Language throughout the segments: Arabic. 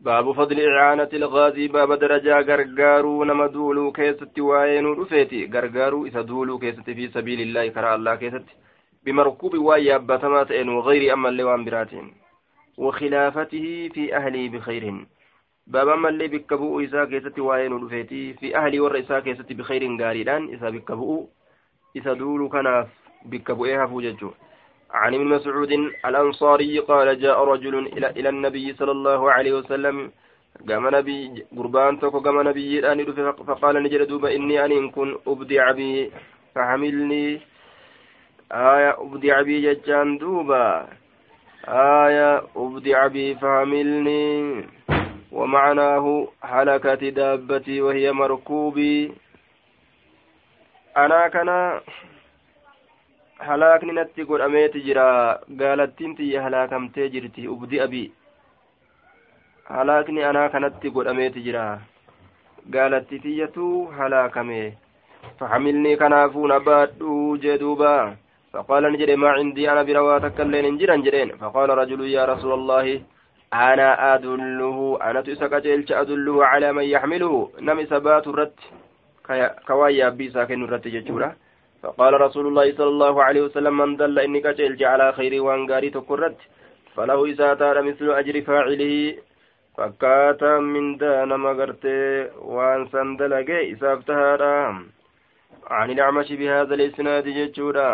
باب فضل إعانة الغازي باب درجة غرغارو نما دولو كيستي واينو رفيتي غرغارو إذا دولو كيستي في سبيل الله كرا الله كيستي بمركوب وايا باتمات إن وغير أما اللوان براتين وخلافته في أهلي بخير باب أما اللي بكبؤ إسا كيستي واينو رفيتي في أهلي ور إسا كيستي بخير غاريدان إسا بكبؤ إسا دولو كناف بكبؤيها فوججو عن ابن مسعود الأنصاري قال جاء رجل إلى, إلى النبي صلى الله عليه وسلم قام نبي قربان توكو قام نبي الآن فقال نجل دوبا إني أن كن أبدع بي فحملني آية أبدع بي ججان دوبا آية أبدع بي فحملني ومعناه حلكت دابتي وهي مركوبي أنا كان halaakni natti godhameeti jira gaalattiin tiyya halaakamtee jirti ubdi abi halaakni anaa kanatti godhameeti jira gaalatti tiyyatu halaakame فحملني كنافون أبادو جدوبا فقال نجد ما عندي أنا برواتك اللين جرا جرين فقال رجل يا رسول الله أنا أدله أنا تسكت أدله على من يحمله نمي سبات الرت كوايا بي ساكن الرت ججورا فقال رسول الله صلى الله عليه وسلم من دل إني كجل على خير وانغاري تكرت فله إساتار مثل أجر فاعله فكاتا من دان مغرتي وان سندلق إسافتهارا عن الأعمش بهذا الإسناد ججورا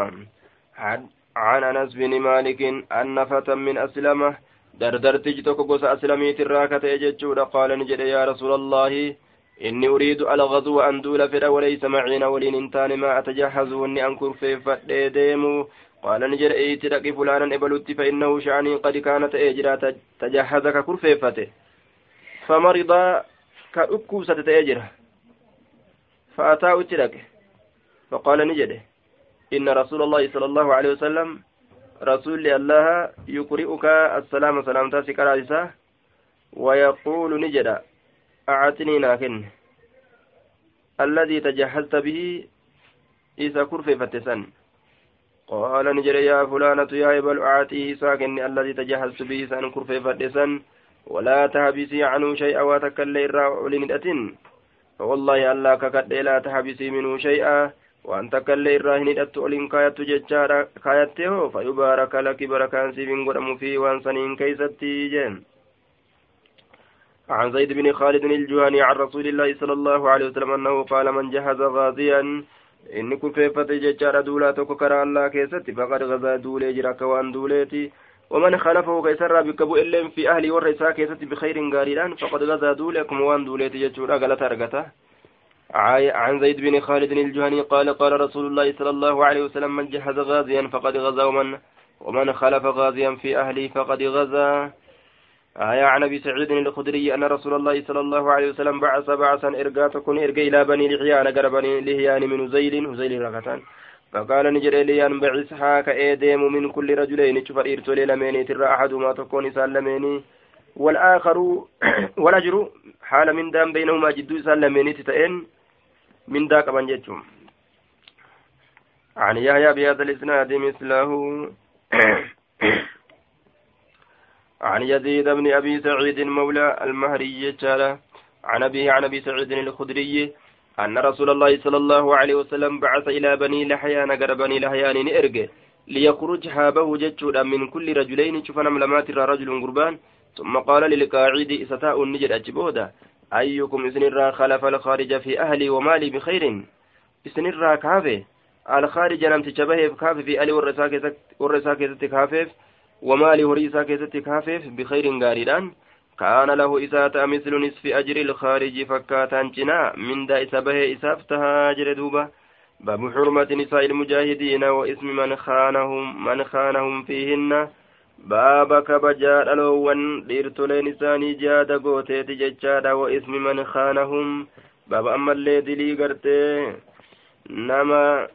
عن أنس بن مالك أن فتى من أسلمه دردرت جتك قوس أسلميت الراكة ججورا قال نجد يا رسول الله إني أريد الغزو أن دول فدا وليس معنا ولين انتان ما أتجهز وإني أنكر في فديمو قال نجر إيتي لقي فلانا إبلوت فإنه شعني قد كانت إجرا. تجهزك كرفيفته فمرض كأكو ستتأجر فأتاه إتلك فقال نجده إن رسول الله صلى الله عليه وسلم رسول الله يقرئك السلام سلامتا سكرا ويقول نجده أعطني ناكن. الذي تجهزت به إذا كرفي فتسن. قال نجر يا فلانة يا إبل أعطيه ساكن الذي تجهزت به سن كرفي فتسن. ولا تهبسي عنه شيئا وتكلي الرعلين أتن فوالله ألا ككد لا تهبسي منه شيئا. وأن تكلي الراهن أتولين كايت ججارا كايته فيبارك لك بركان سيبين قدم فيه وأنسنين كيستي جن عن زيد بن خالد الجهني عن رسول الله صلى الله عليه وسلم أنه قال من جهز غازيا إن كفيفة ججار دولا تككر الله كيست؟ فقد غزا دولي جرا كوان دوليتي ومن خلفه كيسر بكبو إلين في أهل ورسا كيست بخير غاريران فقد غزا دولكم وان دوليتي ججورا غلط أرغته عن زيد بن خالد الجهني قال قال رسول الله صلى الله عليه وسلم من جهز غازيا فقد غزا ومن ومن خلف غازيا في أهلي فقد غزا. آية عن أبي سعيد الخدري أن رسول الله صلى الله عليه وسلم بعث بعثا إرقا تكون إرقا إلى بني لحيان قال بني لحيان من زيل هزيل ركتان فقال نجري ليان بعث حاك إيديم من كل رجلين شوف إرتو لميني ترى أحدهما تكون سلميني والآخر والأجر حال من دام بينهما جدو سلميني تتئن من ذاك من جتهم عن يحيى بهذا الإسناد مثله. عن يزيد بن أبي سعيد مولى المهري جاله عن أبيه عن أبي سعيد الخدري أن رسول الله صلى الله عليه وسلم بعث إلى بني لحيان قر بني لحيان إرجع ليخرج حابه جتشودا من كل رجلين شوفنا ملمات رجل قربان. ثم قال للقاعد إستاء النجد أجبودا أيكم إسنرا خلف الخارج في أهلي ومالي بخير؟ إسنرا كافي؟ الخارج لم تشبه كافي في أهلي والرساكة كافي؟ ومال هريسا كيست كافيف بخير غاريدان. كان له إساءة مثل نصف أجر الخارج فكاتا جنا. من دا إسابه إسافتها أجر دوبا. باب حرمة نساء المجاهدين واسم من خانهم من خانهم فيهن. باب كبجار الأول ديرتولين إساني جاد قوتيت ججادا واسم من خانهم. باب أما اللي دلي قرتي نما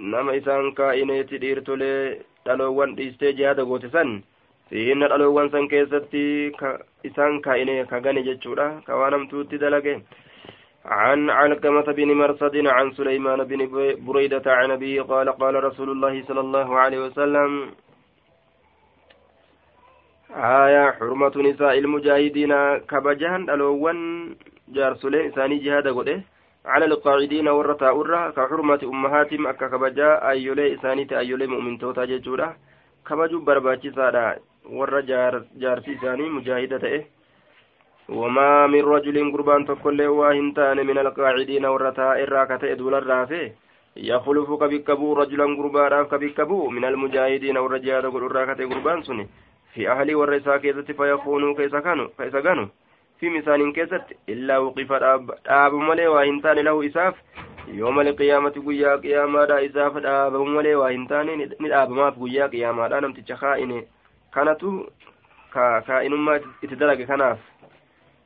نما إسان كائنيت ديرتولي dhaloowwan dhiistee jihaada goote san fiihinna dhaloowwan san keessatti isaan kaa'ine ka gane jechuudha. Ka waan hamtuutti dalage. عن علقمة بن مرصد عن سليمان بن بريدة عن أبيه قال قال رسول الله صلى الله عليه وسلم آية حرمة نساء المجاهدين كبجان ألوان جارسولين إساني جهاد قده على القاعدين ورطا أرى كحرمة أمهاتهم أكا كبجا أيولي إساني تأيولي مؤمن توتا ججورا. كبجو برباچي سادا ورى جار جارسي إساني مجاهدة إيه وما من رجل قربان تقول واهنتان من القاعدين ورطا إرى كتئ دولا رافي يخلف كبكبو رجلا قربان كبكبو من المجاهدين ورجال قربان قربان سني. في أهلي والرئيسا كيست فيكونوا كيس كانوا كيس كانوا في مثال كيست إلا وقف داب ملي وإنتان له إساف يوم القيامة قيا قياما دا إساف داب ملي وإنتان نداب ما في قيا قياما دا نمت تشخائن كانتو كائنما اتدلق كناف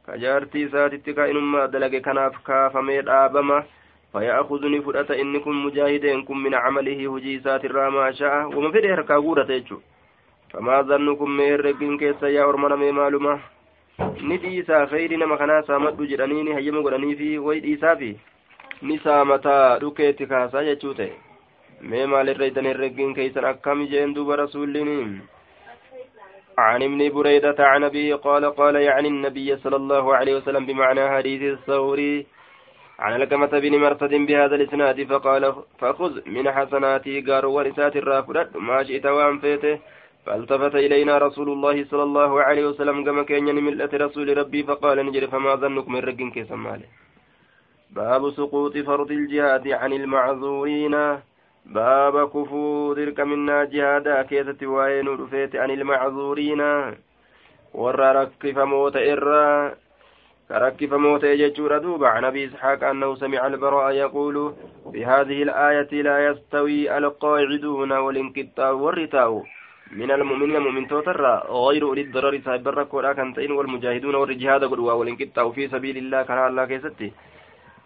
كجارتي ساتت كائنما دلق كناف كافمي دابما فيأخذني فرأة إنكم مجاهدين من عمله هجي سات الرama شاء وما في دير كاغورة يجو فما ظنكم من رجل كيسا يا أرمنا من معلومة ni dhiisaa kheyri nama kanaa saamadhu jedhaniini hayyama godhaniifi way dhiisaafi ni saamataa dhukeetti kaasaa jechuu ta'e mee maalirra idan herreggiin keeysan akkami jeen duuba rasuulliin عن ابن بريدة عن أبيه قال قال يعني النبي صلى الله عليه وسلم بمعنى حديث الثوري عن لكمة بن مرصد بهذا الإسناد فقال فخذ من حسناتي قار ورسات الرافدة ما شئت وأنفيته فالتفت إلينا رسول الله صلى الله عليه وسلم كما كان ملة رسول ربي فقال نجر فما ظنك من رجل كيسا ماله؟ باب سقوط فرض الجهاد عن المعذورين. باب كفو ذلك منا جهادا كيسة وين رفيت عن المعذورين. ورى ركف موت إرى كركف موت يجور دوبا عن أبي إسحاق أنه سمع البراء يقول في هذه الآية لا يستوي القاعدون والانقطاع والرتاء من المؤمنين مؤمن توتر غير أولي الضرر صاحب الركوع. كان تين والمجاهدون والجهاد قدوا والانقطاع في سبيل الله. كان الله كيستي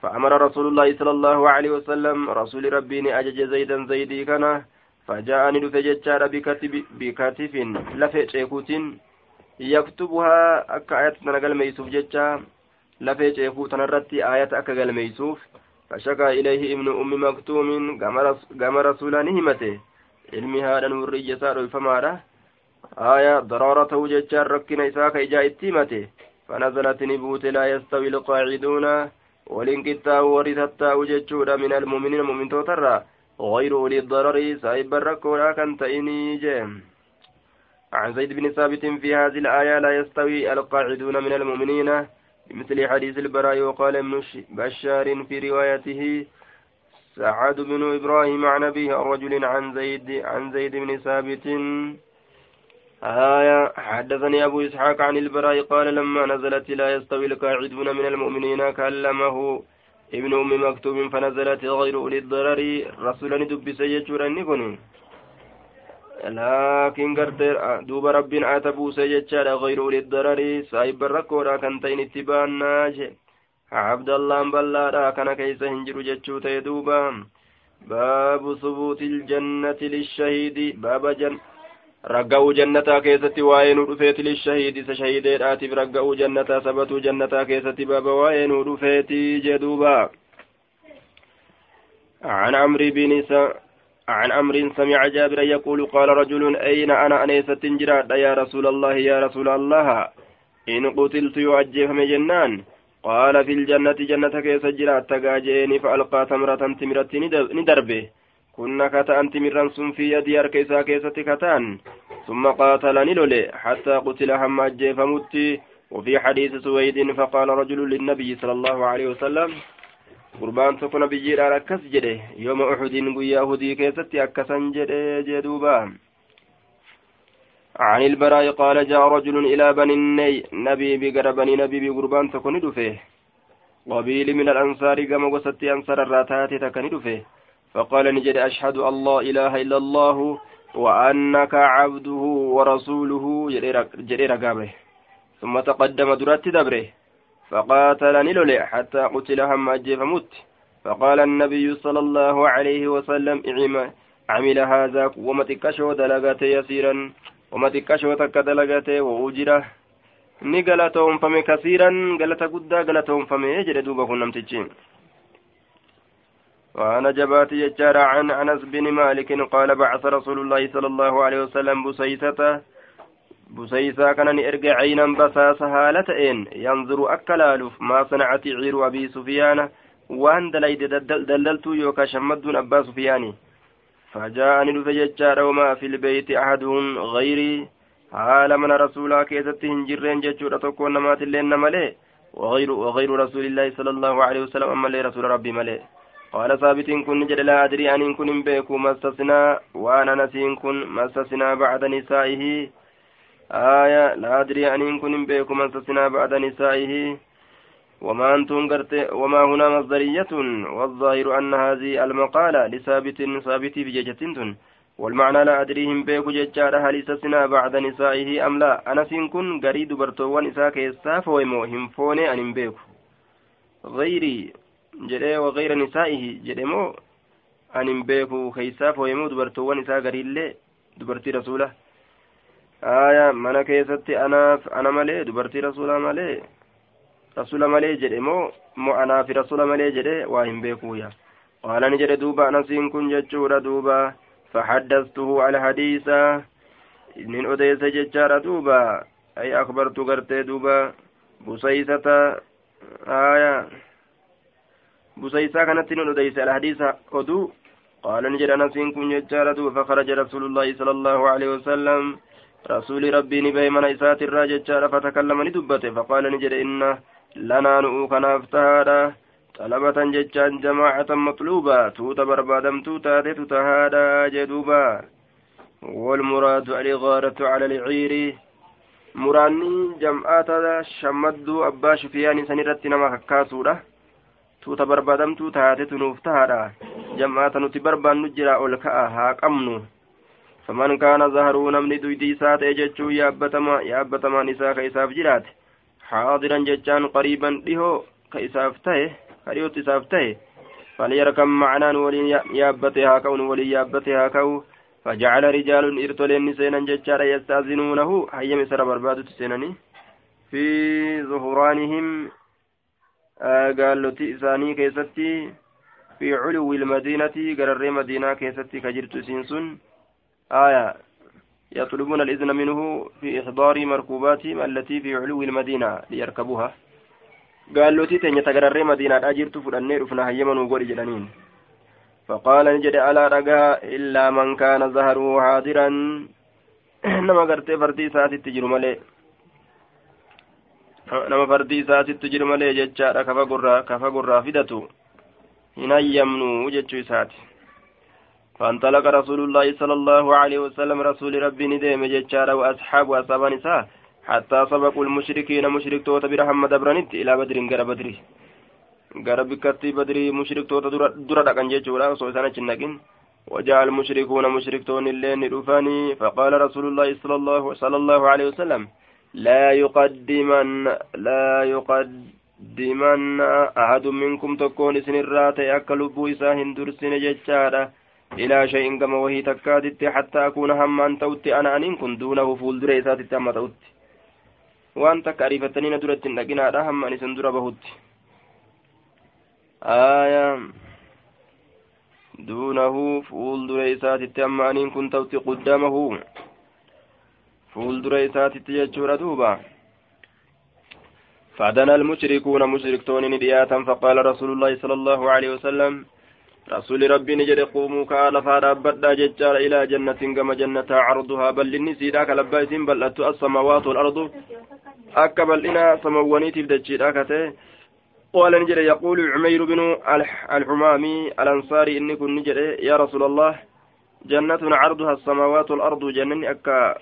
فأمر رسول الله صلى الله عليه وسلم رسول ربي أجج زيدا زيدي كان فجاءني لفجتشار بكتف بكتف لفع شيكوت يكتبها. أكا آية نقل ميسوف جتشا لفع شيكوت نرتي آية أكا ميسوف. فشكى إليه ابن أم مكتوم قام رسولا نهمته ilmi haadhan warri ija isaa dhoyfamaadha aya daraara ta'uu jechaan rakkina isaa ka ijaa itti himate. فنزلت نبوت لا يستوي القاعدون والانقطاع ورثتاء جتشودا من المؤمنين مؤمن توترا غير أولي الضرر سايب الركولا كان تأيني عن زيد بن ثابت في هذه الآية لا يستوي القاعدون من المؤمنين بمثل حديث البراء وقال ابن بشار في روايته سعد بن إبراهيم عن أبيه رجل عن زيد عن زيد بن ثابت. آية حدثني أبو إسحاق عن البراء قال لما نزلت لا يستوي القاعدون من المؤمنين كلمه ابن أم مكتوب فنزلت غير أولي الضرر. رسولا دب سيجور النكون لكن قرت دوب رب آتبو سيجار غير أولي الضرر. سايب الركورا كنتين اتبان ناجي keeysa hin jiru jechuu ta'e duuba baabu subuuti iljannati lishahiidi baaba ragga'uu jannataa keessatti waa'ee nu dhufeeti lishahiidi isa shahiideedhaatiif ragga'uu jannataa sabatuu jannataa keessatti baaba waa'ee nu dhufeeti jee duuba عن عمرو بن عن عمرو سمع جابرا يقول قال رجل أين أنا أنيس تنجرا يا رسول الله يا رسول الله إن قتلت يعجب جنان قال في الجنة جنة كيس جرات تقاجيني فألقى تمرة تمرة ندربه. كنا كتان تمرا سن في يدي أركيسا كيسة كتان. ثم قاتلني لولي. حتى قتل هم فمت وفي حديث سويد فقال رجل للنبي صلى الله عليه وسلم قربان تكون بجير على كس جده. يوم أحد قيا هدي كيست أكسا جده جدوبا عن البراء قال جاء رجل إلى بني الني نبي بقر بني نبي بقربان تكون دفه. قبيل من الأنصار قام وسط أنصار الراتات تكن دفه. فقال نجد أشهد لا إله إلا الله وأنك عبده ورسوله جرير قامه ثم تقدم درات دبره. فقاتلني لولي حتى قتل هم أجيف مت فقال النبي صلى الله عليه وسلم عمل هذا ومتكشو دلقت يسيرا. وما xiqqashoo takka dalagate wa'ujira ni galatoonfame kasiiran galata guddaa galatoonfame jedhe جبات يجار عن أنس بن مالك قال بعث رسول الله صلى الله عليه وسلم بسيسة بسيسة كان إرجع عينا بساس هالتين ينظر أكلالف ما صنعت عير أبي سفيان. وأن دللت يوكا شمد أبا سفياني. فجاءني دفججار وما في البيت أحد غيري. haala mana rasuulaa keessatti hin jirreen jechuudha tokko namaatillee namalee وغير وغير رسول الله صلى الله عليه وسلم أما لي رسول ربي ملئ قال ثابت كن جد لا أدري أن كن بيكو ما استثنى. وأنا نسين كن ما استثنى بعد نسائه. آية لا أدري أن كن بيكو ما استثنى بعد نسائه. وما أنتم قرت وما هنا مصدرية والظاهر أن هذه المقالة لثابت ثابت في ججتين والمعنى لا أدريهم بيكو ججار هل استثنى بعد نسائه أم لا. أنا سين قريد برتوان إساك إساف ويموهم فوني أن بيكو. غيري jedhee wagayra nisaa'ihi jedhe moo anin beeku keeysaa fooyemuu dubartoowwan isaa gariillee dubartii rasuula aya mana keessatti anaaf ana malee dubartii rasuula malee malee jedhe moo moo anaafi rasuula malee jedhe waa hin beekuuya qaala ni jedhe duuba anasiin kun jechuudha duuba فحدثته على حديثا من أديس ججار دوبا. أي أخبرت قرتي دوبا. بسيسة آية. بسيسا كانت نديس الحديث أدو. قال نجد أنس كن يجارة فخرج رسول الله صلى الله عليه وسلم. رسول ربي نبي من إسات الراجة فتكلم ندبته. فقال نجد إن لنا نؤوك نفتهادا طلبة ججان جماعة مطلوبة توت بربادم توتا تتهادا جدوبا والمراد الإغارة على العير muraanni jam'aata shammadduu abbaa shufiyaanii sanirratti nama kakkaasuudha tuuta barbaadamtuu taatetu nuuf tahaadha jam'aata nuti barbaannu jira ol ka'a haa qabnu faman kaana zaharuu namni duydi isaa ta'e jechuu yaabbatamaan isaa ka isaaf jiraate ta'e ka dhihootti isaaf ta'e falyarkam macnaan waliin yaabbate haa ka'u waliin yaabbate haa ka'u فجعل رجال إرتلين سينا ججارا يستأذنونه هيم سر بربادة سيناني في isaanii keessatti fi culuwi ilmadiinati gararree madiinaa keessatti ka jirtu isiin sun aya يطلبون الإذن منه في إحضار مركوباتهم التي في علو المدينة ليركبوها. قال له تيتين يتقرر مدينة أجرت فلنير فنهيمن وقول جلنين فقال نجد على رقا إلا من كان ظهره حاضرا. نما قرتي فردي ساتي تجر ملئ nama fardii isaatitti jiru malee jechaadha kafa gurraa kafa gurraa fidatu hin hayyamnu jechuu isaati فانطلق رسول الله صلى الله عليه وسلم رسول ربي ندم ججارا وأصحاب وأصحاب نساء حتى سبقوا المشركين مشرك توت برحمة برنت إلى بدر غير بدر. غير بكتي بدر مشرك توت درا دقن ججورا وسوسانا جنكين وجاء المشركون مشرك تون اللين رفاني فقال رسول الله صلى الله صلى الله عليه وسلم لا يقدمن لا يقدمن أحد منكم تكون سنرات أكل بويسا هندرسن ججارة إلى شيء كما وهي تكادت حتى أكون همان توت أنا أن كن دونه فول دريسات تم توت وأنت كارفتني ندرت لكن هم أن سندر بهت آية. دونه فول دريسات تم أن كن توت قدامه. fuuldura isaatitti jechuudha duuba فعدنا المشركون مشركتون ندياتا فقال رسول الله صلى الله عليه وسلم رسول ربي نجد قوموا كالا فارابدا ججار إلى جنة كما جنة عرضها. بل للنسيدا كلبايس بل أتو السماوات والأرض. أكبل إنا سموانيت بدجيدا كته. قال نجد يقول عمير بن الحمامي الأنصاري إني كن نجد. يا رسول الله جنة عرضها السماوات والأرض. جنة أكا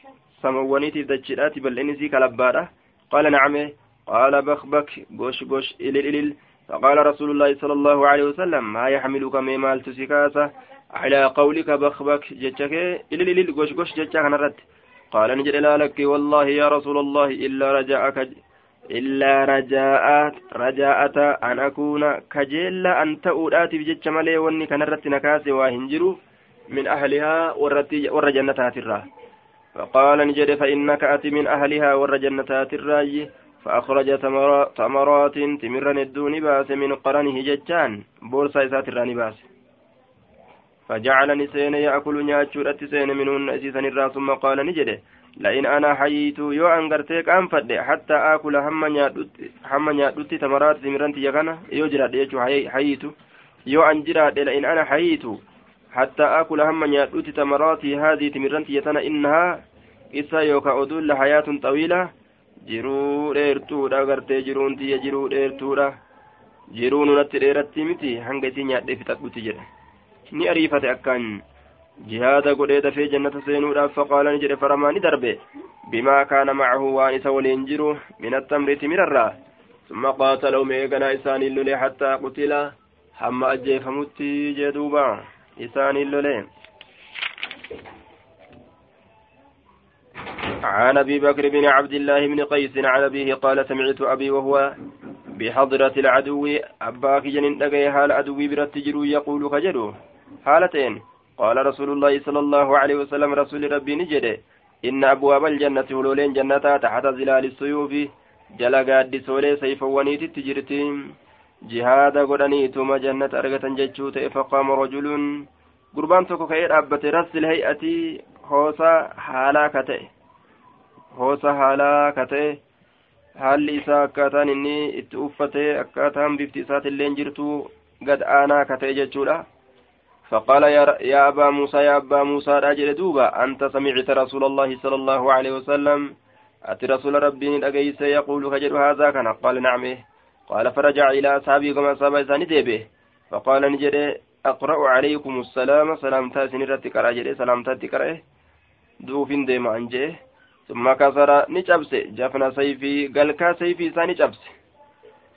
samawwaniitiif dachiidhaati bal'inni isii kalabbaadha qaala nacame qaala bakbak gosh gosh ilil ilil فقال رسول الله صلى الله عليه وسلم ما يحملك ميمال تسكاسة؟ على قولك بخبك جتك إلل إلل قش قش جتك نرد قال نجد لا لك والله يا رسول الله إلا رجاءك إلا رجاء رجاءة أن أكون كجيل أن تؤدات بجتش ملي وني كنرت نكاسي وهنجرو من أهلها ور جنتها تراه فقال نجد فإنك أتي من أهلها ور جنتات الراي فأخرج تمرات تمرا الدون باس من قرنه ججان بورصة إسات الراني باس فجعل نسين يأكل نياتشو سين منهن أسيسا الراس ثم قال نجد لئن أنا حييت يو أنقرتك أنفد حتى آكل هم نياتوتي تمرات تمرا تيغانا يو جراد يجو حييت يو أنجراد لئن أنا حييت حتى آكل هم نياتوتي تمراتي هذه تمرا تيتنا إنها إسا يوكا أدول لحياة طويلة jiruu dheertuudha gartee jiruun tiyya jiruu dheertuudha jiruu nunatti dheeratti miti hanga isii nyaadhee fixadhuti jedhe ni ariifate akkaan jihaada godhee dafee jannata seenuudhaaf faqaala ni jedhe faramaa ni darbe bimaa kaana macahu waan isa waliin jiru min timirarraa summa qaatalahu eeganaa isaaniin lolee hattaa qutila hamma ajjeefamutti jee duuba isaaniin lolee عن أبي بكر بن عبد الله بن قيس عن أبيه قال سمعت أبي وهو بحضرة العدو أباك جنين دقي حال عدو برت جرو يقول كجرو حالتين. قال رسول الله صلى الله عليه وسلم رسول ربي نجد. إن أبواب الجنة ولولين جنتا تحت ظلال السيوف. جلا قاد سولي سيف ونيت تجرتين جهاد قرانيتما جنة أرغة ججوت فقام رجل. قربان تكو خير أبت رس الهيئة خوصا حالا كتئ hoosa haalaa kata'e haalli isaa akkaataan inni itti uffatee akkaataan bifti isaatillee jirtu gad aanaa kata'e jechuudha. فقال يا, أبا موسى يا أبا موسى راجل دوبا أنت سمعت رسول الله صلى الله عليه وسلم أتي رسول ربي أجيس يقول خجل هذا كان قال نعم قال فرجع إلى أصحابه كما أصحاب إساني ديبه فقال نجد أقرأ عليكم السلام سلام تاسن رتك راجل سلام تاتك رأيه دوفين ديما أنجيه ثم كسر نجبس جفن سيفي قلكا سيفي إسا نجبس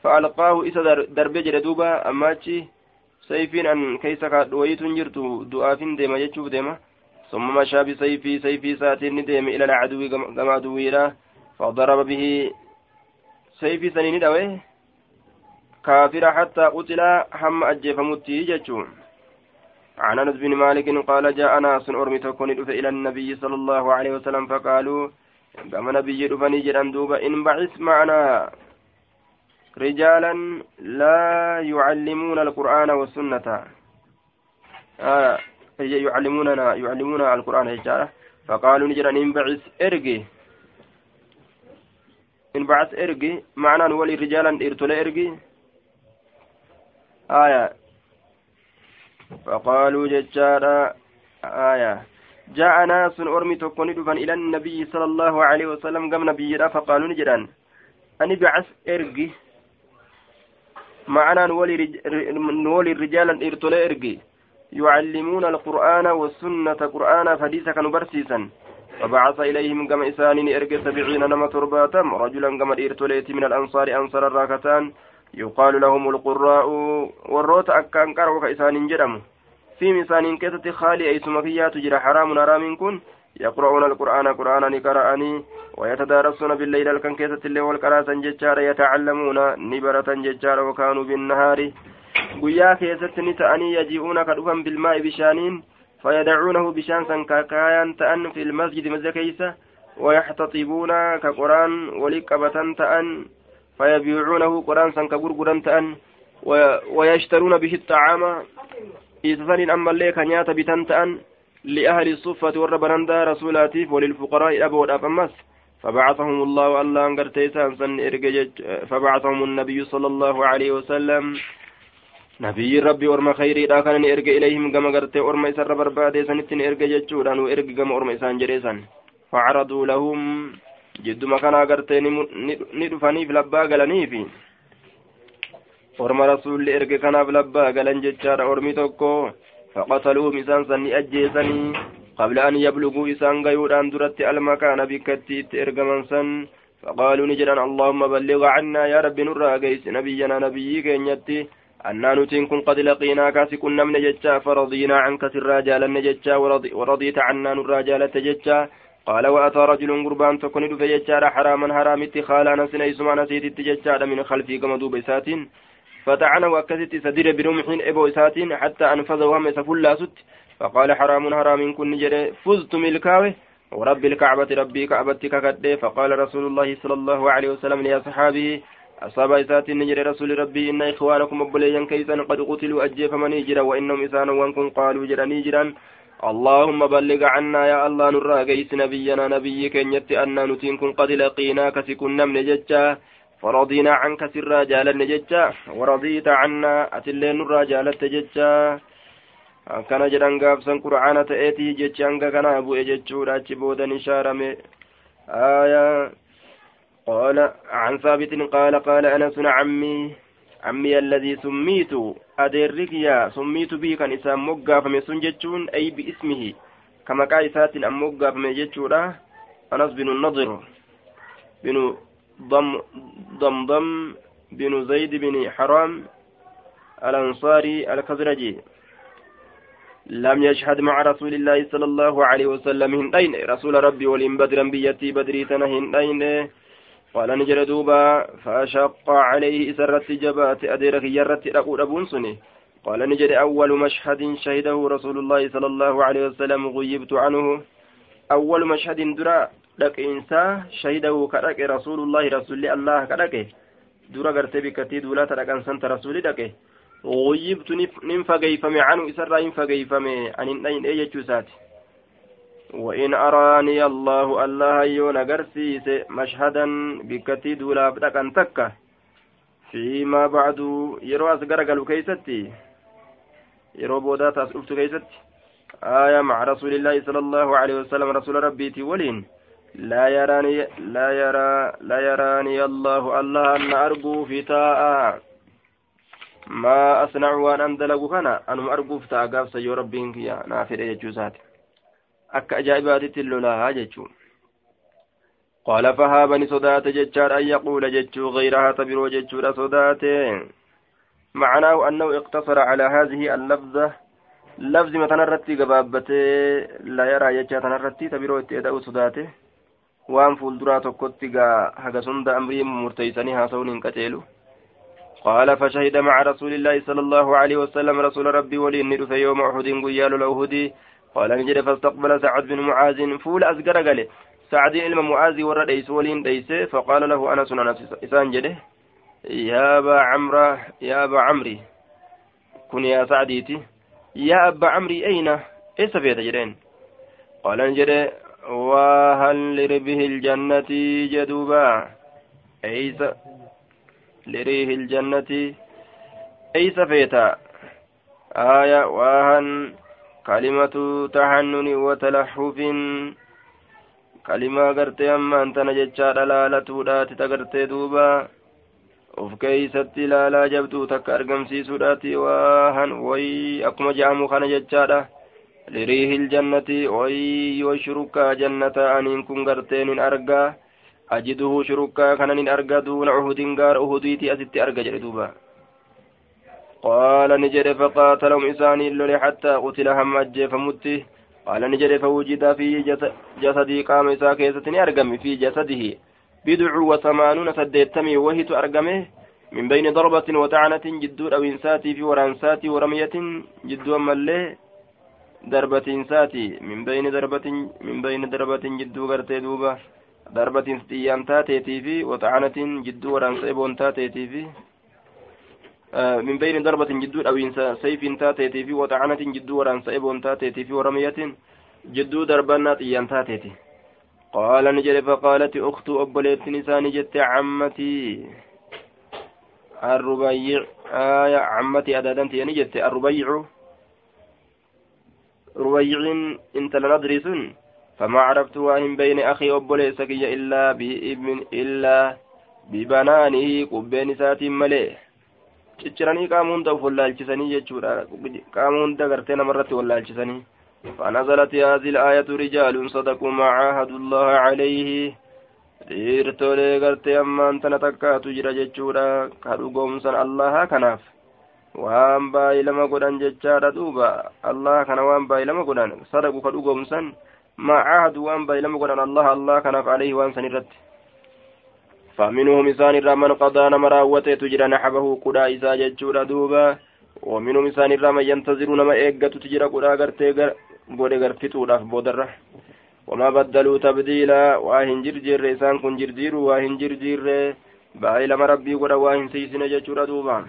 فألقاه إسا درب جردوبا أماتشي سيفين أن كيسا كدويت جرتو دعافين ديما يجوب ديما. ثم مشى بسيفي سيفي ساتين ديما إلى العدو كما دويرا فضرب به سيفي سنين دوي كافر حتى قتل هم أجفمتي جتشون عن أنس بن مالك قال جاء ناس أرمي تكون إلى النبي صلى الله عليه وسلم فقالوا كما نبي دفني جران دوبا إن بعث معنا رجالا لا يعلمون القرآن والسنة. آه يعلموننا يعلمون القرآن هجارة فقالوا نجران إن بعث إرقي. إن بعث إرقي معنى نولي رجالا إرتل إرقي. آية. فقالوا ججارا. آية. جاء ناس أرمي تكون دفن إلى النبي صلى الله عليه وسلم قام نبي فقالوا نجران أني بعث إرقي. معنا نولي رجالا إرتولي إرقي. يعلمون القرآن والسنة قرآن فديسا كانوا برسيسا. فبعث إليهم كما إسانين إرقي سبعين نما ترباتم رجلا كما إرتوليت من الأنصار أنصار الراكتان. يقال لهم القراء والروت أكان كارو كإسان جرموا في ميسان كيست خالي أي سمكيات جرى حرام حرام كن. يقرؤون القرآن قرآنا نقرأني ويتدارسون بالليل الكن كيست اللي والقراسا ججار يتعلمون نبرة ججار وكانوا بالنهار. guyyaa keessatti ni ta'anii yaji'uuna ka dhufan bilmaa'i bishaaniin fayadacuunahu bishaan san kaakaayaan ta'an fi lmasjidi masjida keeysa qoraan san ka gurguran ta'an wayashtaruuna bihi xacaama إيسفان أما اللي كان ياتا بتنتأن لأهل الصفة والربناندا رسولاتيف وللفقراء أبو الأفمس فبعثهم الله الله أنقر تيسان سن فبعثهم النبي صلى الله عليه وسلم. نبي ربي ورما خيري لا كان إرجع إليهم كما قرت ورما يسر بربادة سنتين إرجع جتشوران وإرجع كما ورما إسان جريسان. فعرضوا لهم كان قرت ندفني في لبا قلني في orma rasuulli erge kanaaf labbaa galan jechaadha ormi tokko faqataluuhum isaan san ni ajjeesanii qabla an yabluguu isaan gayuudhaan duratti almakaana bikkatti itti ergaman san فقالوا نجرا اللهم بلغ عنا يا رب نرى قيس نبينا نبي كينيتي أنا نتين كن قد لقيناك سكن من ججا فرضينا عنك سراجالا نججا ورضيت عنا نراجالة ججا قال وأتى رجل قربان تكون دفع ججا حراما حرام اتخالا نسنا يسمع نسيت التججا من خلفي كما دوب ساتين فتعنه وكست سدير برمح إبو إساتين حتى أنفذ وهم سفلا ست فقال حرام حرام كن جري. فزت ملكاوي. ورب الكعبة ربي كعبتك كده فقال رسول الله صلى الله عليه وسلم لأصحابه أصاب إسات نجر رسول ربي إن إخوانكم أبليا كيسا قد قتلوا أجيف من جرا وإنهم إسان وانكم قالوا جرا نجرا اللهم بلغ عنا يا الله نرى قيس نبينا نبي كنيت أن نتينكم قد لقيناك سكن من ججا فرضينا عنك سرا جالا ججا ورضيت عنا أتلين نرى جالت ججا akkana jedhan gaafsan qur'aana ta'eetii jechi hanga kanaa bu'e jechuudha achi boodan ishaarame. Aayaa قال عن ثابت قال قال أنس عمي عمي الذي سميت أدرك يا سميت به كان إسام مقا فمسون جتشون أي بإسمه. كما قال إسات أم مقا فمجتشورا أنس بن النضر بن ضم ضمضم بن زيد بن حرام الأنصاري الخزرجي. لم يشهد مع رسول الله صلى الله عليه وسلم هندين. رسول ربي ولين بدرا بيتي بدري تنا هندين قال نجر دوبا فشق عليه سرت جبات أديرك يرت أقول أبون سني قال نجر أول مشهد شهده رسول الله صلى الله عليه وسلم غيبت عنه. أول مشهد درا لك إنسا شهده كرك رسول الله رسول الله كرك. درا قرتي بكتي دولا ترك أنسان رسول لك. غيبت نم فقيفم عنه إسرى إن فقيفم عن النين أي سات وإن أراني الله الله يون قرسيس مشهدا بكتي دولا بدك تكة فيما بعد يرو قالوا كيستي؟ يرو بودات أسئلت كيستي؟ آية مع رسول الله صلى الله عليه وسلم رسول ربي ولين لا يراني لا يرى لا يراني الله الله أن أرجو في تاء ما أصنع وأن أندلق كان أنم أرقوف تاقاف سيو ربين كيا نافر يجوزات أكا أجائبات اللولا جتشو قال فهابني صدات جتشار أن يقول جتشو غيرها تبرو جتشو صدات معناه أنه اقتصر على هذه اللفظة لفظ ما تنرتي قبابته لا يرى جتشا تنرتي تبرو اتئدأ صداته tokkotti gaa haga sunda amrii murteeysanii haasa'uun hin qaceelu. قال فشهد مع رسول الله صلى الله عليه وسلم رسول ربي ولي ندف يوم أحد قيال الأهدي قال نجد فاستقبل سعد بن معاذ فول أزقر قال سعد علم معاذ ورد ديس ولين ديس فقال له أنس أنس إسان جده يا أبا عمرو يا أبا عمري كن يا سعديتي يا أبا عمري أين؟ إيش في جرين. قال نجد وهل لربه الجنة جدوبا. أيس لريه الجنة أي سفيتا آية واهن كلمة تحنن وتلحف كلمة قرتي أما أنت نجتشا دلالة داتي تقرتي دوبا of keeysatti ilaalaa jabduu takka argamsiisuudhaati waahan way akkuma je'amu kana jechaadha liriihi iljannati way yoo shurukaa jannata aniin kun garteenin argaa أجده شركا كان أرجى دون عهد قار أهديتي أستي أرجى جلدوبا قال نجد فقاتلهم إساني اللولي حتى قتل هم أجيف مته قال نجد فوجد في جسدي قام إسا كيستني أرقم في جسده. بدع وثمانون سديتمي وهي أرقمه. من بين ضربة وطعنة جدو أو إنساتي في ورانساتي ورمية جدو أمالي ضربة إنساتي. من بين ضربة من بين ضربة جدو غرتي دوبا. darbatiin xiyyaan taateetii fi waxaanatiin jidduu waraansa eboon taateetii fi min bayni darbatin jidduu dhawiinsa sayfiin taateetii fi waxaanatiin jidduu waraansa eboon taateetii fi waramiyyatiin jidduu darbannaa xiyyaan taateeti قال نجد فقالت أخت أبليت نساني جت عمتي الربيع آية عمتي أدادنتي يعني جت الربيع ربيع انت لندري سن فما عرفت وهم بين أخي أبولي سكي إلا بابن إلا ببنانه قبين ساتي مليه cicciranii qaama hunda uf wallaalchisanii jechuudha qaama hunda gartee namarratti wallaalchisanii فنزلت هذه الآية رجال صدقوا ما عاهدوا الله عليه dhiirtolee gartee ammaan tana takkaatu jira jechuudha ka dhugoomsan allaha kanaaf waan baay'ilama godhan jechaadha duuba allaha kana waan baay'ilama godhan sadaqu ka dhugoomsan ما عاهدوا وان بيلم قران الله الله كان عليه وان سنرت فمنهم إسان الرحمن قضى نمراوته تجرى نحبه قدا إسا ججورا دوبا. ومنهم إسان الرحمن ينتظرون ما إيقات تجرى قدا قرتي قد غرفتو لاف بودرة. وما بدلوا تبديلا. واهن جرجر إسان كن جرجير واهن جرجير. باي لما ربي قد واهن سيسن ججر دوبا.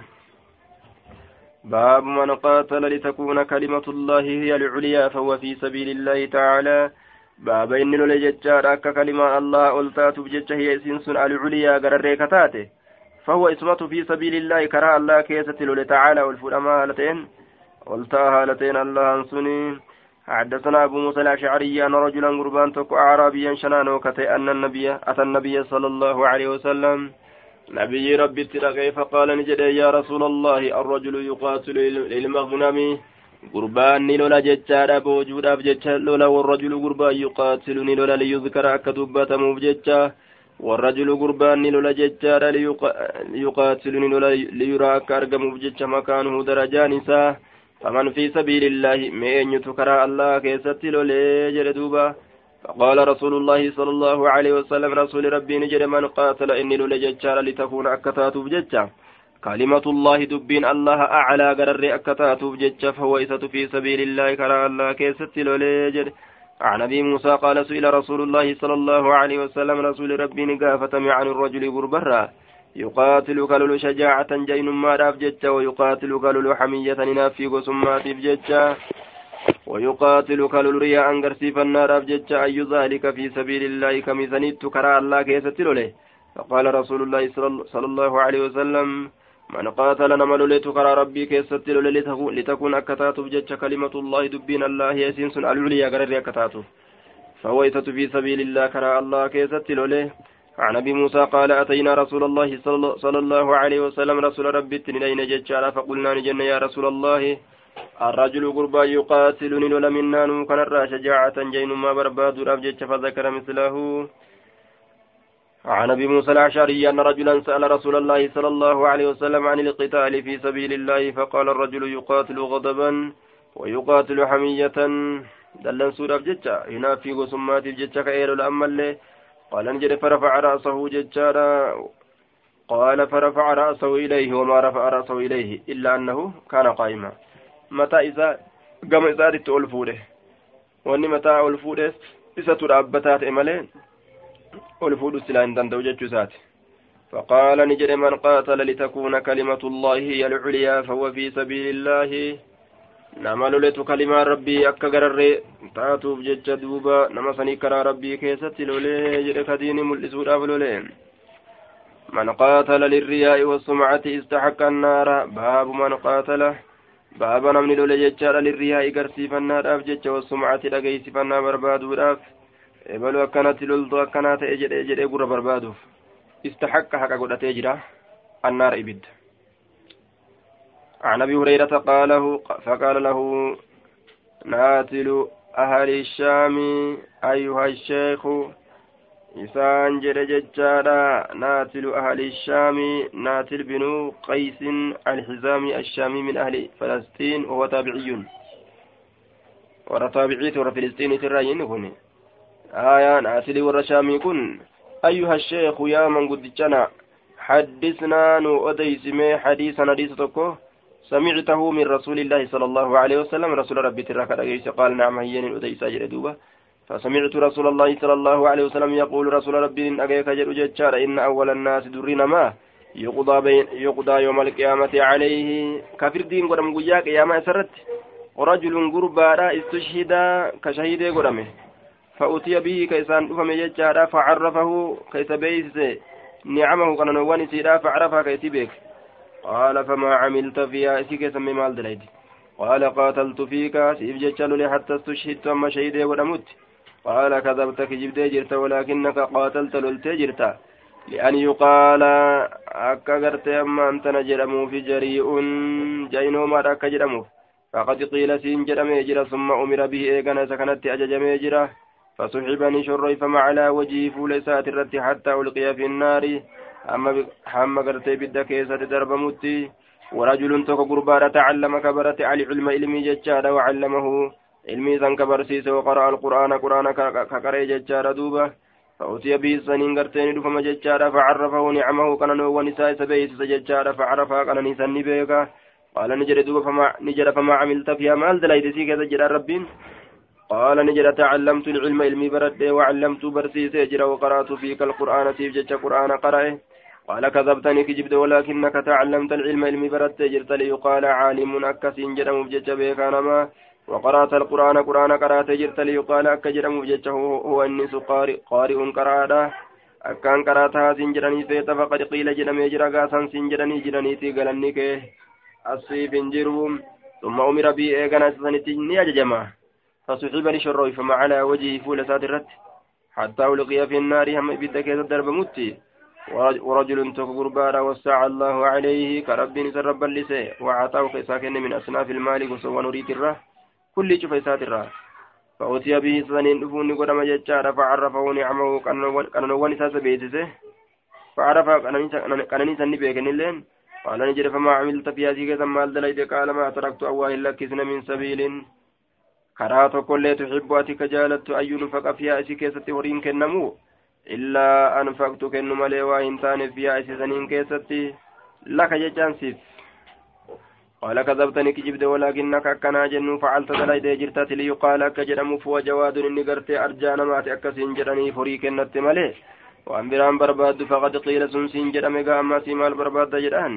باب من قاتل لتكون كلمة الله هي العليا فهو في سبيل الله تعالى. باب إن لججار أكا كلمة الله ألتات بجج هي سنسن العليا قرر كتاته فهو اسمة في سبيل الله كرا الله كيسة تعالى والفلما هالتين قلتا هالتين الله أنسني حدثنا أبو موسى الأشعري أن رجلا قربان تكو أعرابيا شنانو كتي أن النبي أتى النبي صلى الله عليه وسلم نبي ربي تلقي فقال نجد يا رسول الله الرجل يقاتل للمغنم قربان لولا جتشارا بوجودا بجتشا لولا والرجل قربان يقاتل لولا ليذكر أكتبة مبجتشا والرجل قربان لولا جتشارا ليقاتل لولا ليرى أكارقم بجتشا مكانه درجان ساه فمن في سبيل الله مين يتكرى الله كيست لولي جلدوبا فقال رسول الله صلى الله عليه وسلم رسول ربي نجد من قاتل إني لولي ججار لتكون أكتات بججة كلمة الله دبين الله أعلى قرر أكتات بججة فهو إسة في سبيل الله كرى الله كيست لولي جد. عن أبي موسى قال سئل رسول الله صلى الله عليه وسلم رسول ربي نقافة عن الرجل قربرا يقاتل كلل شجاعة جين ما راف جتة ويقاتل كلل حمية نافي قسمات بجتة ويقاتل كلل رياء أنقرسيف النار بجتة أي ذلك في سبيل الله كميزانيت كرا الله كيستل له فقال رسول الله صلى الله عليه وسلم من قاتل نمل لتكرى ربي كيستل لتكون أكتات بجتة كلمة الله دبين الله يسنس العليا قرر أكتاته فهو في سبيل الله كرا الله كيستل له عن أبي موسى قال أتينا رسول الله صلى الله عليه وسلم رسول ربي تنين ججارا فقلنا نجن يا رسول الله. الرجل قربا يقاتلني ولا منا كان شجاعة جين ما برباد فذكر مثله. عن أبي موسى الأشعري أن رجلا سأل رسول الله صلى الله عليه وسلم عن القتال في سبيل الله فقال الرجل يقاتل غضبا ويقاتل حمية. دلن سورة بجتة هنا في قسمات بجتة كأير الأمل. قال نجد فرفع رأسه ججارا قال فرفع رأسه إليه وما رفع رأسه إليه إلا أنه كان قائما. متى إذا؟ قام إذا ألفوده. وأني متى ألفوده؟ إذا ترابتات إمالين ألفود السلام دندو ججسات فقال نجد من قاتل لتكون كلمة الله هي العليا فهو في سبيل الله nama loletu kalimaa rabbii akka gararree taatuuf jecha duuba nama sanii karaa rabbii keessatti lolee jedhe kadiini mul'isuudhaaf lolee من قاتل للرياء والسمعة استحق النار باب من قاتل باب نمني لولي جتشار للرياء قرسيف النار أفجتش والسمعة لقيسف راف إبلو أكنت لولتو أكنت إجر إجر إقر بربادو استحق حق قد أتجرى النار إبد عن ابي هريره قاله فقال له ناتل أهل الشام ايها الشيخ إسان جد ججارا ناتل أهل الشام ناتل بن قيس الحزامي الشامي من أهل فلسطين وهو تابعي ورا تابعيت ورا فلسطين تراين كن آية ناتل ورا شامي كن. أيها الشيخ يا من قد حدثنا نو أديسمي حديثا حديث تكو. سمعته من رسول الله صلى الله عليه وسلم. رسول ربي تراك قال نعم هيين أديس أجر دوبا. فسمعت رسول الله صلى الله عليه وسلم يقول رسول ربي إن أجيك جر جتشار إن أول الناس درين ما يقضى بين يقضى يوم القيامة عليه. كافر دين قدام قياك يا ما سرت ورجل قربا استشهد كشهيد قدامه فأتي به كيسان دفم جتشار فعرفه كيس بيس نعمه كان نواني سيدا فعرفها كيس بيك. قال فما عملت فيها؟ اسيك سمي مال دليد قال قاتلت فيك؟ سيف جتشل حتى استشهدت أما شهيدي ودمت قال كذبت كجبت جرت ولكنك قاتلت للت جرت. لأن يقال أكا قرت أما أنت نجرمو في جريء جينو ما أكا جرمو فقد قيل سين جرمي جرى ثم أمر به إيقنا سكنت أججمي جرى. فسحبني شري فما على وجهي فولسات الرت حتى ألقي في النار. hamma gartee bidda keessatti darbamutti ورجل توك قربان تعلم كبرت علي علم علمي ججارة وعلمه. علمي سن كبرسيس وقرأ القرآن قرآن كقرأ ججارة دوبة. فأتي به سنين قرتين دفم ججارة فعرفه نعمه كان ونساء سبيس ججارة فعرفها كان نسان بيكا قال نجر دوبة فما نجر فما عملت فيها. مال دلائد سيكا ربين. قال نجد تعلمت العلم علمي برد وعلمت برسيس جرا وقرأت فيك القرآن سيف جج قرآن قرأه. قال كذبتني كجبت ولكنك تعلمت العلم علمي برد جرت ليقال عالم أكسين جرم بجج بيكانما وقرأت القرآن قرآن قرأت جرت ليقال أك جرم بجج هو النس قارئ قارئ قرأه أكان قرأتها سنجرني فيت فقد قيل جرم يجرى قاسا سنجرني جرني تيغلني كيه الصيف جروم ثم أمر بي إيغانا سنتي نياججما فصحبني شروي فما على وجهي فول ساترت حتى ألقي في النار هم بدك الدرب متي. ورجل تكبر وسع الله عليه كرب نسر رب اللسي وعطاه قيساكن من أصناف المال وسوى نريد الره كل شوف ساتره فأتي به سنين دفوني قدام ججارة فعرفه نعمه كان نوان ساس بيتسه فعرف كان نيسان بيكن اللين قال نجد فما عملت في هذه كذا مال دليت قال ما تركت أواه لك من سبيل. Karaa tokkollee tuxibbu ati ka jaalattu ayyuu nufaqa fiyaa isii keessatti horiin kennamu? Illaa anfaqtu kennu malee waa hin taaneef fiyaa isiisaniin keessatti laka jechaan siif. قال كذبتني كجبت ولكنك أكنا جن فعلت دلائد جرتات ليقال أك جرموف وجواد إني قرت أرجان مات أكسين جرني فريك النت ملي وأن بران برباد فقد قيل سنسين جرمي أما سيمال برباد جران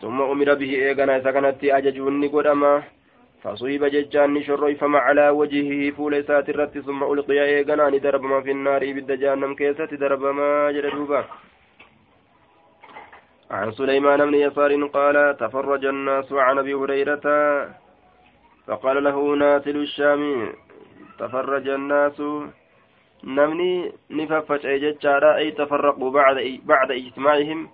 ثم أمر به إيغانا سكنت أججوني قدما فصيب ججان شريفم على وجهه فول سات الرت ثم ألقي إيغنان درب ما في النار إبد جهنم كيسة درب ما جلدوبا عن سليمان بن يسار قال تفرج الناس عن أبي هريرة فقال له ناتل الشام تفرج الناس. نمني نففت أي ججارا أي تفرقوا بعد بعد إجتماعهم.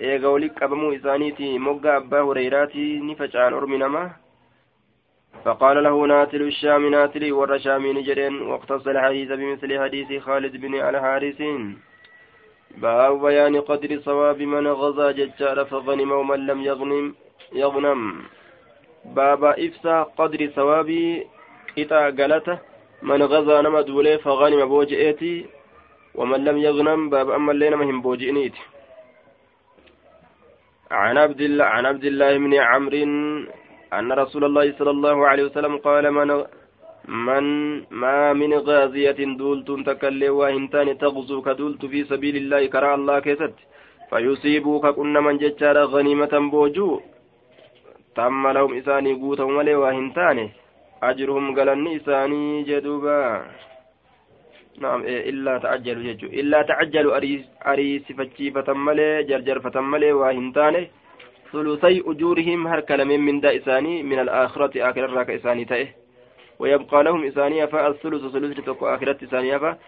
إيغوليك أبمو إسانيتي مقا أبا هريراتي نفجعان أرمي فقال له ناتل الشام ناتلي ور شامي نجرين واقتص الحديث بمثل حديث خالد بن الحارث باب بيان قدر صواب من غزا ججار فغنم ومن لم يغنم يغنم. باب إفسا قدر صواب إتا قالته من غزا نما دولي فغنم بوجئتي ومن لم يغنم باب أما اللي نما بوجئنيت عن عبد الله عن عبد الله بن عمرو أن رسول الله صلى الله عليه وسلم قال من من ما من غازية دولت تكلي وهنتان تغزو كدولت في سبيل الله كرى الله كيست فيصيبوك كن من ججار غنيمة بوجو تم لهم إساني قوتهم ولي وهنتان أجرهم قلن إساني جدوبا. نعم إيه إلا تعجلوا ججو إلا تعجلوا أريس أريس فتشيفة ملي جرجر فتملي وهنتاني ثلثي أجورهم هركل من من دا إساني من الآخرة آخر الراك إساني تأه. ويبقى لهم إسانية فالثلث ثلث تكو آخرة إسانية فا.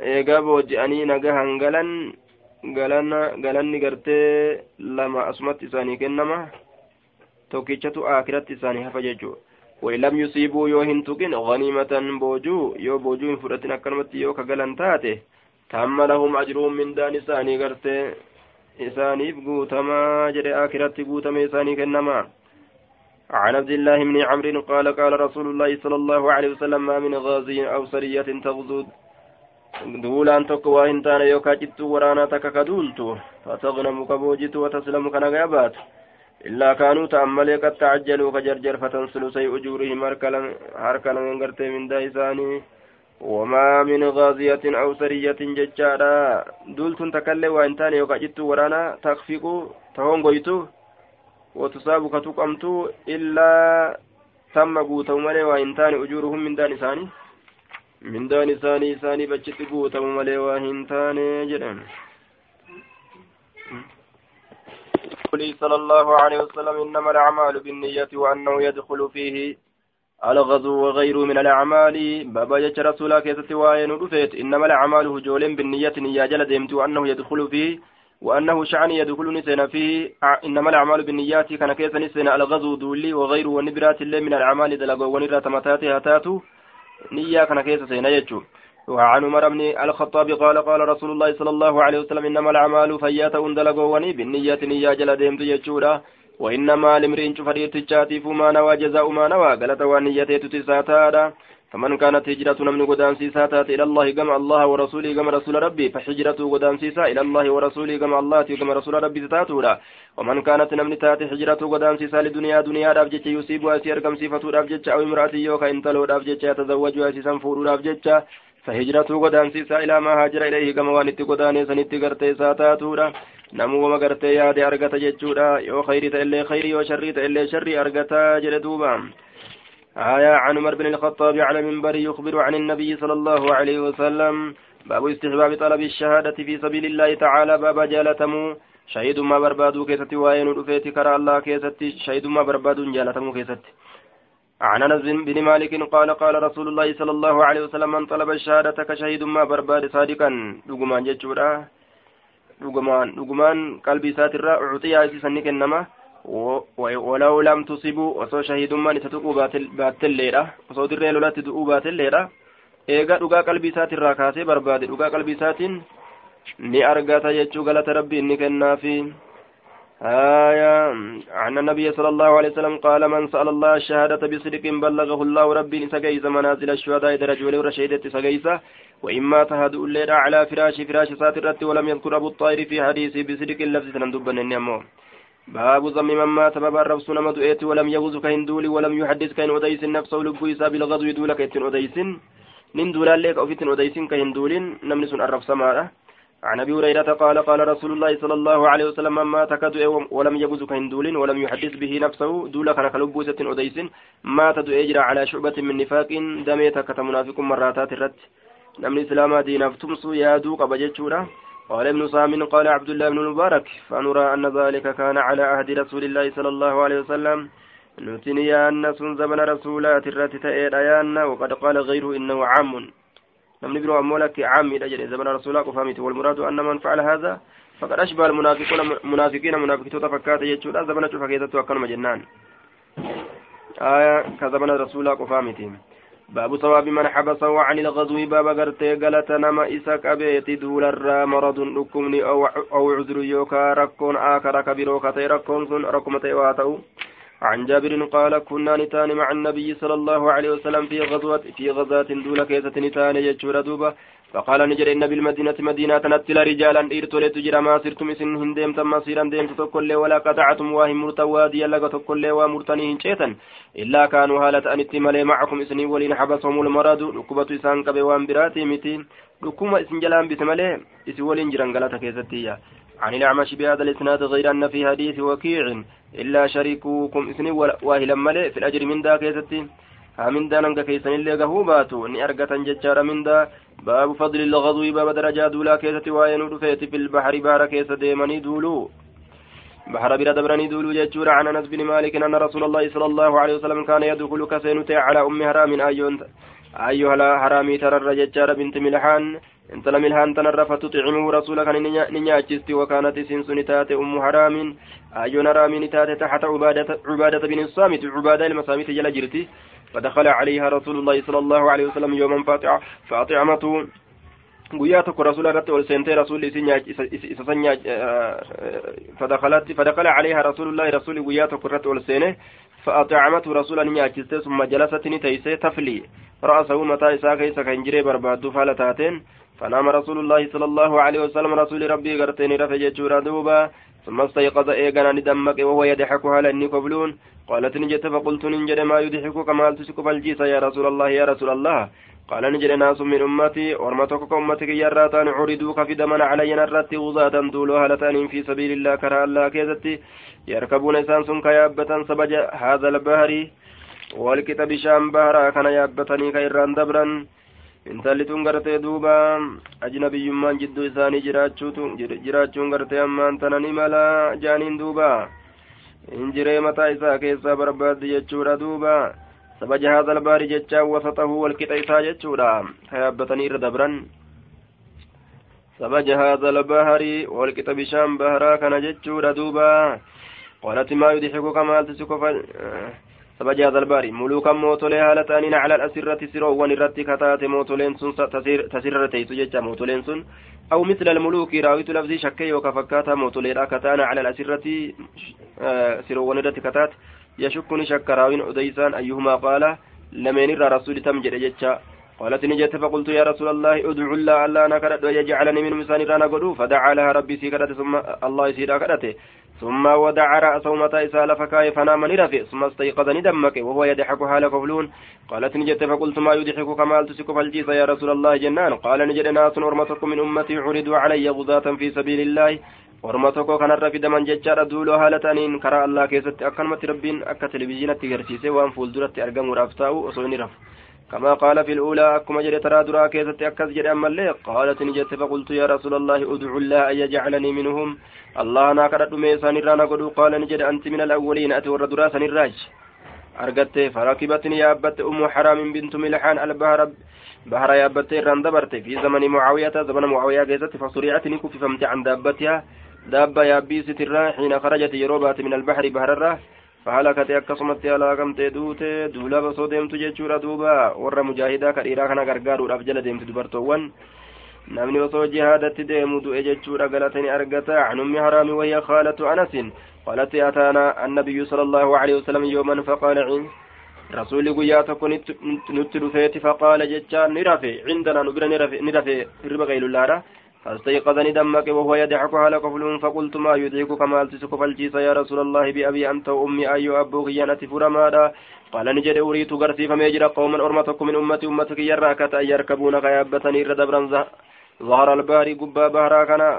إيقاب وجأني نقهن قلن قلن قلن قرتي لما أسمت إساني كنما. توكيشتو آخرة إساني فججو وإن لم يصيبوا يوهن تكن غنيمة بوجو يو بوجو فرتنا كلمة يو كقلن تاته تم لهم أجرهم من دان إساني قرتي. Isaaniif guutamaa jedhe akiratti guutame isaanii kennamaa عن عبد الله بن عمرو قال قال رسول الله صلى الله عليه وسلم ما من غازي أو سرية تغزو دولا تقوى هنتان يوكا جت ورانا تككدولت فتغنم كبوجت وتسلم كنغابات إلا كانوا تأمل قد تعجلوا كجرجر فتنسل سي أجورهم هركلا وما من غازية أو سرية ججارا دولت تكلم وإن تاني يوكاجت ورانا تخفيق تهون قيتو وتصاب كتقمت إلا تم قوتهم ملي وإن تاني أجورهم من دان ثاني. من دان ثاني ثاني بجت قوتهم ملي وإن تاني جدًا صلى الله عليه وسلم إنما الأعمال بالنية وأنه يدخل فيه الغزو وغيره من الأعمال. بابا جت رسولا كيست وين رفيت. إنما الأعمال هجول بالنية نيا جل ديمت وأنه يدخل فيه وأنه شعني يدخل نسينا فيه. إنما الأعمال بالنيات كان كيس نسينا؟ الغزو دولي وغيره ونبرات الله من الأعمال دلقوا ونرى تمتاتها تاتو نيا كان كيس سينا يجو. وعن عمر بن الخطاب قال قال رسول الله صلى الله عليه وسلم إنما الأعمال فيات دلقوا وني بالنيات نيا جل ديمت يجولا وإنما لامرئ شفريت الشاتيف ما نوى جزاء ما نوى قالت ونيته تساتادا فمن كانت هجرة نمن قدام سيسا تات إلى الله كما الله ورسوله كما رسول ربي فحجرته قدام سيسا إلى الله ورسوله كما الله كما رسول ربي تاتولا ومن كانت نمن تات هجرته قدام سيسا لدنيا دنيا رابجة يصيبها سير كم صفة رابجة أو امرأة يوكا انتلو رابجة يتزوجها سيسا فور رابجة فهجرته قدام سيسا إلى ما هاجر إليه كما وانت قدام سنت قرتي ساتاتولا نمو وما قرتي يادي أرغتا جتشولا يو خيري تإلي خيري وشري تإلي شري أرغتا جلدوبا آية عن عمر بن الخطاب على منبر يخبر عن النبي صلى الله عليه وسلم باب استحباب طلب الشهادة في سبيل الله تعالى باب جالتمو شهيد ما بربادو كيستي وين رفيت كرى الله كيستي شهيد ما بربادو جالتمو كيستي عن انس بن مالك قال قال رسول الله صلى الله عليه وسلم من طلب الشهادة كشهيد ما برباد صادقا دغمان جچورا دغمان دغمان قلبي ساتر اعطي ايسي سنك انما ولو لم تصبوا osoo shahidummaan isa tuquu baattelleedha osoo dirree lolatti du'uu baatelleedha eega dhugaa qalbii isaatirraa kaasee barbaade dhugaa qalbii isaatiin ni argata jechuu galata rabbii inni kennaafi آية عن النبي صلى الله عليه وسلم قال من سأل الله الشهادة بصدق بلغه الله ربي سجيز منازل الشهداء درج ولو رشيدة سجيزة وإما تهدؤ الليل على فراش فراش ساترة ولم يذكر أبو الطائر في حديثه بصدق اللفظ سندبن النمو باب ضم من مات باب الربس نما دؤيت ولم يغز كين دولي ولم يحدث كين أديس النفس ولبو إسا بالغزو دولا كيتن أديس. نين دولا ليك أو فيتن أديس كين دولين نمنس الربس ماذا عن أبي هريرة قال قال رسول الله صلى الله عليه وسلم من مات كدؤ ولم يغز كين دولين ولم يحدث به نفسه دولا كان كلبو ستن أديس. مات دؤ على شعبة من نفاق دميت كتمنافق مراتات الرت نمن إسلام دين افتمسوا يا دوق بجتشورا قال ابن سام قال عبد الله بن المبارك فنرى أن ذلك كان على عهد رسول الله صلى الله عليه وسلم نتني أن سن زمن رسولات الرات تأيان وقد قال غيره إنه عام لم نبرو أمولك عام إلى زمن رسولك وفهمت والمراد أن من فعل هذا فقد أشبه المنافقون منافقين منافقين تفكات يجود زمن شفكيتة وكان مجنان آية كزمن رسولك وفهمتهم باب ثواب من حبسه عن الغزو باب غرتي غلط نما إسا كبيت دول الرا مرض ركمني أو, أو عذر يوكا ركون آكر كبيرو كتي ركون سن ركمتي واتو. عن جابر قال كنا نتان مع النبي صلى الله عليه وسلم في غزوة في غزاة دول كيسة نتان يجور دوبا. فقال نجر إن بالمدينة مدينة نتل رجالا إرتولي تجر ما سرتم إسن هنديم تم مصيرا ديم تتكل ولا قطعتم واهم مرتواديا لغا تكل ومرتنين شيطا إلا كانوا هالة أن اتمالي معكم إسني ولين حبسهم المرض ركبة إسان كبه وانبراتي متين ركوما إسن جلان بسمالي إسي ولين جران غلطة كيستيا عن الأعمش بهذا الإسناد غير أن في حديث وكيع إلا شريكوكم إسني واهلا ملي في الأجر من دا كيستي. ننقى كيسن اللي قهو باتو ني أرقة ججار مندا باب فضل الغضو باب درجة دولا كيسة وين رفيت في البحر بار كيسة ديمني دولو بحر بلا دبرني دولو ججور عن أنس بن مالك أن رسول الله صلى الله عليه وسلم كان يدخل كسينتي على أم هرام أيون أيها حرامي ترى ججار بنت ملحان انت لم الهان تنرى فتطعمه رسولك ننياجست وكانت سنسن تات أم حرام أيون رامين تات تحت عبادة, عبادة بن الصامت عبادة المصامت جل جرتي فدخل عليها رسول الله صلى الله عليه وسلم يوما فاطعة. فاطعمته tokko rasuula irratti ol seentee rasuulli isa san fadakalat fadakala عليها رسول الله رسول irratti ol seene فأطعمته رسولا نياكسته ثم جلست نتيسي تفلي. رأسه متى إساء كيسا كان جري برباد فالتاتين فنام رسول الله صلى الله عليه وسلم رسول ربي قرتين رفع جورا دوبا. ثم استيقظ إيقنا ندمك وهو يضحك على إني قبلون. قالت نجت فقلت ننجد ما يضحكك ما تسك فالجيس يا رسول الله يا رسول الله. قال نجد ناس من أمتي ورمتك أمتك يراتان عردوك في دمن علي نرت غزاة دولو هلتان في سبيل الله كرا الله كيزتي. يركبون إنسان سنك يابة سبج هذا البهر والكتاب شام بهرا كان يابتني كيران دبرا intalli tun gartee duuba ajnabiyyummaan jidduu isaanii jiraachuun gartee ammaan tana ni mala jaaniin duuba injiree mataa isaa keessaa barbaaddi jechuudha duuba sabaja haadha albaari jechaan wasatahu walqixa isaa jechuudha kayaabbatanii irra dabran sabaja haadha albaari walqixa bishaan baharaa kana jechuudha duuba قالت ما يضحكك ما تسكف سبج هذا الباري ملوكا موتولي هالة أنين على الأسرة سرو ونرتي كتات موتولين سن تيسو جيتشا موتولين سن أو مثل الملوك راويت لفظي شكي وكفكاتا موتولي كتانا على الأسرة سرو ونرتي كتات يشكني شك راوين أديسان أيهما قال لمن رسول تم جرجتشا قالت نجت فقلت يا رسول الله ادعو الله ألا أنا كرت ويجعلني من مسان رانا قدو. فدعا لها ربي سيكرت ثم الله يسيرا كرته ثم ودع رأسه متى إسال فكاي فنام نرفع ثم استيقظ ندمك وهو يضحك حال قفلون قالت نجت فقلت ما يضحك كما تسك فالجيس يا رسول الله جنان. قال نجد ناس أرمتكم من أمتي عرضوا علي غزاة في سبيل الله. orma tokko kanarra fidaman jechaadha duuloo haala ta'aniin karaa allaa keessatti akkanumatti rabbiin akka televizyiinatti garsiisee waan fuulduratti argamuudhaaf taa'u osoo inni كما قال في الأولى أكما جري ترى درا كيست أكس جري أما اللي؟ قالت نجت فقلت يا رسول الله أدعو الله أن يجعلني منهم. الله أنا كرت ميسان الرانا قدو قال نجد أنت من الأولين أتي ور درا سنراج أرقدت فركبتني يا أبت أم حرام بنت ملحان البهر بهر يا أبت ران دبرت. في زمن معاوية زمن معاوية جيزت فصريعتني كففمت عن دابتها. دابة يا بيست الراح حين خرجت يروبات من البحر بهر الراح فهلكت akkasumatti halaakamtee duute duulaba osoo deemtu jechuudha duuba warra mujaahidaa ka dhiiraa kana gargaaruudhaaf jala deemtu dubartoowwan namni osoo jihaadatti deemu du'e jechuudha galatani argata عن أم حرام وهي خالة أنس قالت أتانا النبي صلى الله عليه وسلم يوما فقال رسول قيا تكون نتلفيت فقال جتان نرفي عندنا نبرا نرفي ربا غير الله فاستيقظني دمك وهو يدعك على قفل فقلت ما يدعك كما ألتسك فالجيس يا رسول الله بأبي أنت وأمي أي أبو خيانة فرمادا؟ قال نجد أريد غرسي فميجر قوما أرمتك من أمتي أمتك يراكة أن يركبون غيابتني ردبرا ظهر الباري قبا بهرا كنا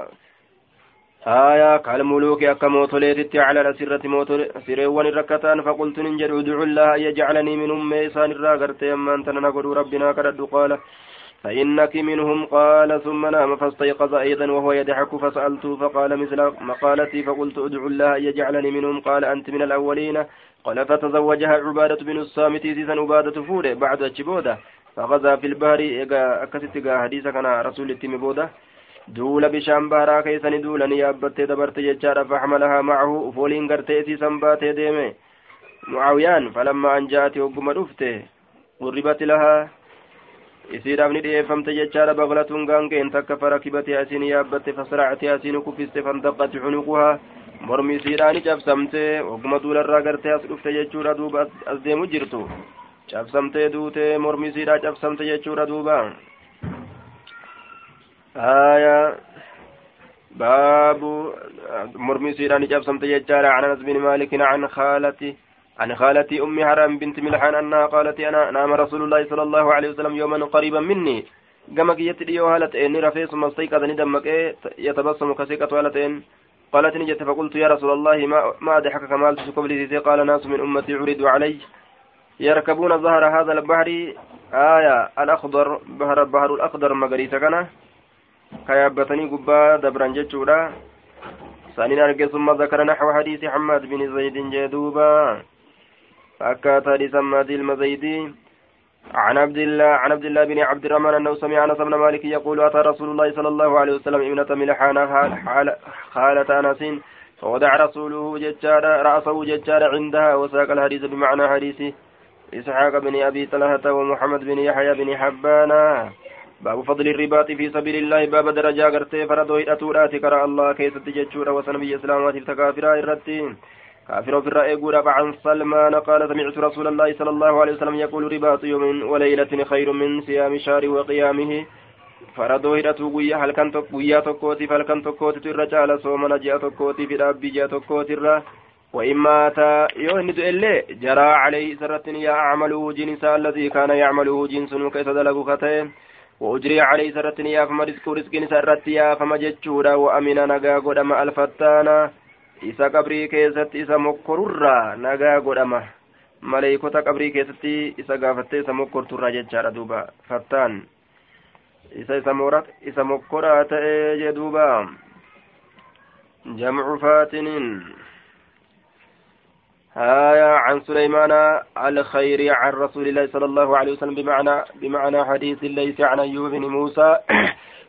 آية كالملوك أكا موتوليتي على الأسرة موتول سيريوان الركتان فقلت ننجد ادعو الله يجعلني من أمي إسان الراغرتي أما أنت نقول ربنا كرد قال. فإنك منهم قال ثم نام فاستيقظ أيضا وهو يضحك فسألته فقال مثل مقالتي فقلت ادعو الله أن يجعلني منهم قال أنت من الأولين قال فتزوجها عبادة بن الصامت سيسا عبادة فوره بعد أجبودة فغزا في البحر. أكست حديث كان رسول التم بودة. كيسن دولا نيابت دبرت ججارة فحملها معه. فولين قرتي سيسا باتي ديمي. معاويان فلما أن جاءت وقم رفته قربت لها. Isiidhaaf ni dhiyeeffamte jechaadha baqlatuun gaangeen takka farakibate asiin yaabbatte fasracate asiin kuffiste fandaqati cunuquhaa mormi isiidhaa ni cabsamte oguma duularraa gartee as dhufte jechuudha duuba as deemu jirtu cabsamtee duute mormi isiidhaa cabsamte jechuudha duuba haya baabu mormi isiidhaa ni cabsamte jechaadha an anas bin maalikin an khaalati عن خالتي أم حرام بنت ملحان أنها قالت أنا نام رسول الله صلى الله عليه وسلم يوما قريبا مني. كما كيت لي هالت إني رفيع ثم استيقظ ندمك يتبسم كسيكة هالتين قالت نجت فقلت يا رسول الله ما ما أضحك كما قبل قال ناس من أمتي عرضوا علي. يركبون ظهر هذا البحر. آية الأخضر بحر البحر الأخضر مغريسة كان. كيابتني قبا دبرا جتشورا. ثاني أرجع ثم ذكر نحو حديث حماد بن زيد جدوبا. فأكات حديث مادي المزيدي. عن عبد الله عن عبد الله بن عبد الرحمن أنه سمع أنس بن مالك يقول أتى رسول الله صلى الله عليه وسلم ابنة ملحان خالة أنس فوضع رسوله ججارا رأسه ججارا عندها وساق الحديث بمعنى حديث إسحاق بن أبي طلحة ومحمد بن يحيى بن حبان. باب فضل الرباط في سبيل الله. باب درجة غرتي فردو هدأتورات كرا الله كيست ججورا وسنبي اسلامات التكافرا الرتين كافر في الرأي يقول عن سلمان قال سمعت رسول الله صلى الله عليه وسلم يقول رباط يوم وليلة خير من صيام شهر وقيامه. faradoo hidhatu guyyaa halkan guyyaa tokkootiif halkan tokkootitu irra caala soomana ji'a tokkootiif hidhaabbii ji'a tokkootirra وإن مات يوهن إليه جرى عليه سرة يعمله جنس الذي كان يعمله جنس كيس دلق فتين وأجري عليه سرة يا فما رزق رزق سرة يا فما جتشورا وأمن نقا قدم ألفتانا. Isa qabrii keessatti isa mokkorurraa nagaa godhama maleeykota qabrii keessatti isa gaafattee isa mokkorturraa jechaadha duuba fattaan isa isa moora isa mokkoraa ta'ee jee duuba jamcu faatiniin آية عن سليمان الخير عن رسول الله صلى الله عليه وسلم بمعنى بمعنى حديث ليس عن أيوب بن موسى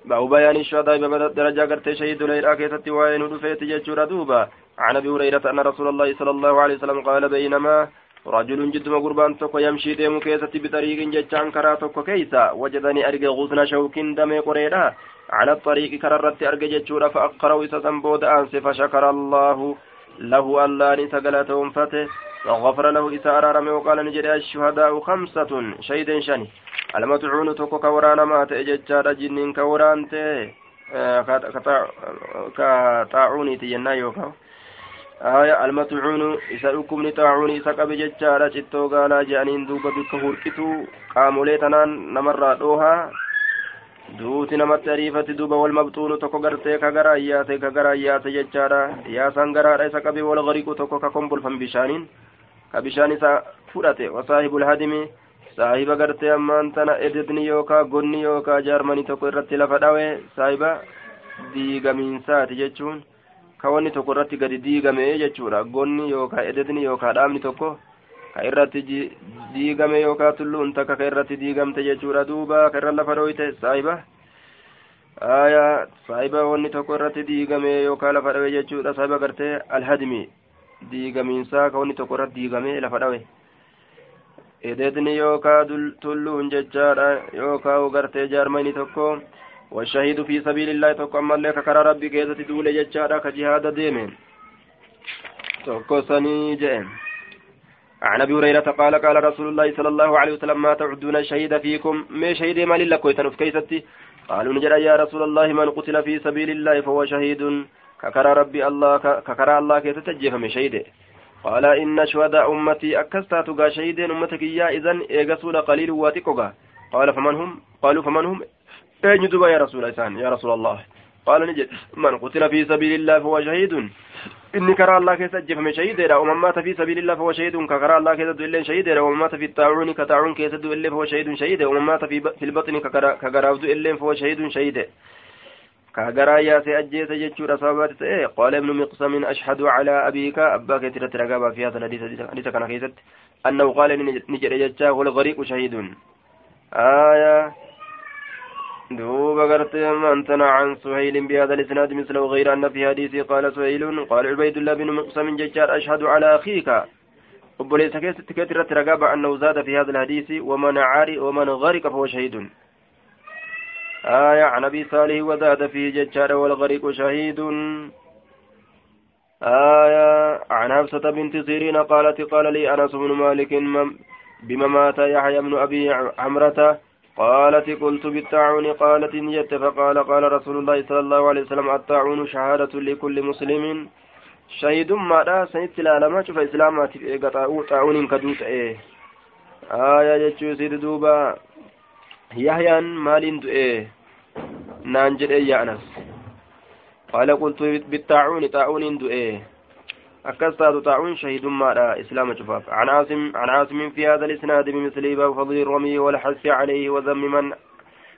بأو بيان الشهداء بدرجة قرت شهيد ليلة كيست وين رفيت جيتشورا دوبا. عن أبي هريرة أن رسول الله صلى الله عليه وسلم قال بينما رجل جدما قربان توكو يمشي ديمو كيست بطريق جتشان كرا توكو كيسا. وجدني أرجع غصن شوك دمي قريرا. على الطريق كررت أرجع جتشورا فأقرأ إسا سنبود أنس فشكر الله له اللان سقلتهم فته. وغفر له إسا أرارم وقال نجري الشهداء خمسة شهيد شني. المتعون توكو كورانا ما تأججار جنين كوران تي كطاعوني تينا يوكا آية المتعون إسا أكمن طاعوني إسا قبي ججارة جتو قالا جانين دوبا بك هركتو قامولي تنان نمر دوها. duuti namatti ariifatti duuba wal mabxuunu tokko gartee ka gara ayyaate ka gara ayyaate jechaadha yaasaan garaadha isa qabee wal gariqu tokko ka kombolfan bishaaniin isa fudhate wasaahibul hadimi saahiba gartee ammaan tana ededni yookaa gonni yookaa jaarmanii tokko irratti lafa dhawe saahiba diigamiinsaati jechuun ka wanni tokko irratti gadi diigame jechuudha gonni yookaa ededni yookaa dhaabni tokko ka irratti diigame yookaan tulluun takka ka irratti diigamte jechuudha duuba ka irra lafa dhoyte saahiba saahiba wanni tokko irratti diigame yookaan lafa dhawe jechuudha saahiba gartee alhadmi diigamiinsaa ka wanni tokko irratti diigame lafa dhawe. Edeedni yookaan tulluun jechaadha yookaan gartee jaarmani tokko والشهيد في سبيل الله تقوم لك كرى ربي كيزة دولة جتشارا كجهاد ديمين تقو سني جئن عن ابي هريره قال قال رسول الله صلى الله عليه وسلم ما تعدون الشهيد فيكم ما شهيد ما لله كويتن كيستي قالوا نجر يا رسول الله من قتل في سبيل الله فهو شهيد ككرى ربي الله ككرى الله كي تتجف من شهيد قال إن شهداء أمتي أكستات قا شهيدين أمتك يا إذن إيقسون قليل واتقوا قال فمن هم؟ قالوا فمن هم؟ أين يا رسول الله يا رسول الله. قال نجد من قتل في سبيل الله فهو شهيد. إني كرى الله كيس أجفم شهيدا ومن مات في سبيل الله فهو شهيد. ككرى الله كيس دو إلين شهيدا ومن مات في الطاعون كطاعون كيس دو إلين فهو شهيد شهيدا ومن مات في, البطن ككرى دو إلين فهو شهيد شهيدا كغرا يا سيأجيس جتشور صابات إيه قال ابن مقسم أشهد على أبيك. أباك ترترقابا في هذا الحديث. حديث كان كيست أنه قال نجر جتشا والغريق شهيد. آية. دوب قرت أنتنا عن سهيل بهذا الإسناد مثله غير أن في حديث قال سهيل. قال عبيد الله بن مقسم ججار أشهد على أخيك. keessatti keetti irratti ragaa ba'annahu zaada fi haadha alhadiisi waman caari waman gariqa fahuwa shahidun آية عن أبي صالح وزاد فيه ججار والغريق شهيد. آية عن حفصة بنت سيرين قالت قال لي أنس بن مالك بما مات يحيى بن أبي عمرة؟ قالت قلت بالطاعون قالت نجت فقال قال رسول الله صلى الله عليه وسلم الطاعون شهادة لكل مسلم شهيد. ما لا سنت لا لما شوف إسلامات طاعون كدوت إيه. آية جتشو سيد دوبا. إيه نانجل إيه يا أنس قال قلت بالطاعون طاعون إيه أكستاد طاعون شهيد ما إسلام شفاف عن عاصم عن عاصم في هذا الإسناد بمثله باب فضل الرمي والحث عليه وذم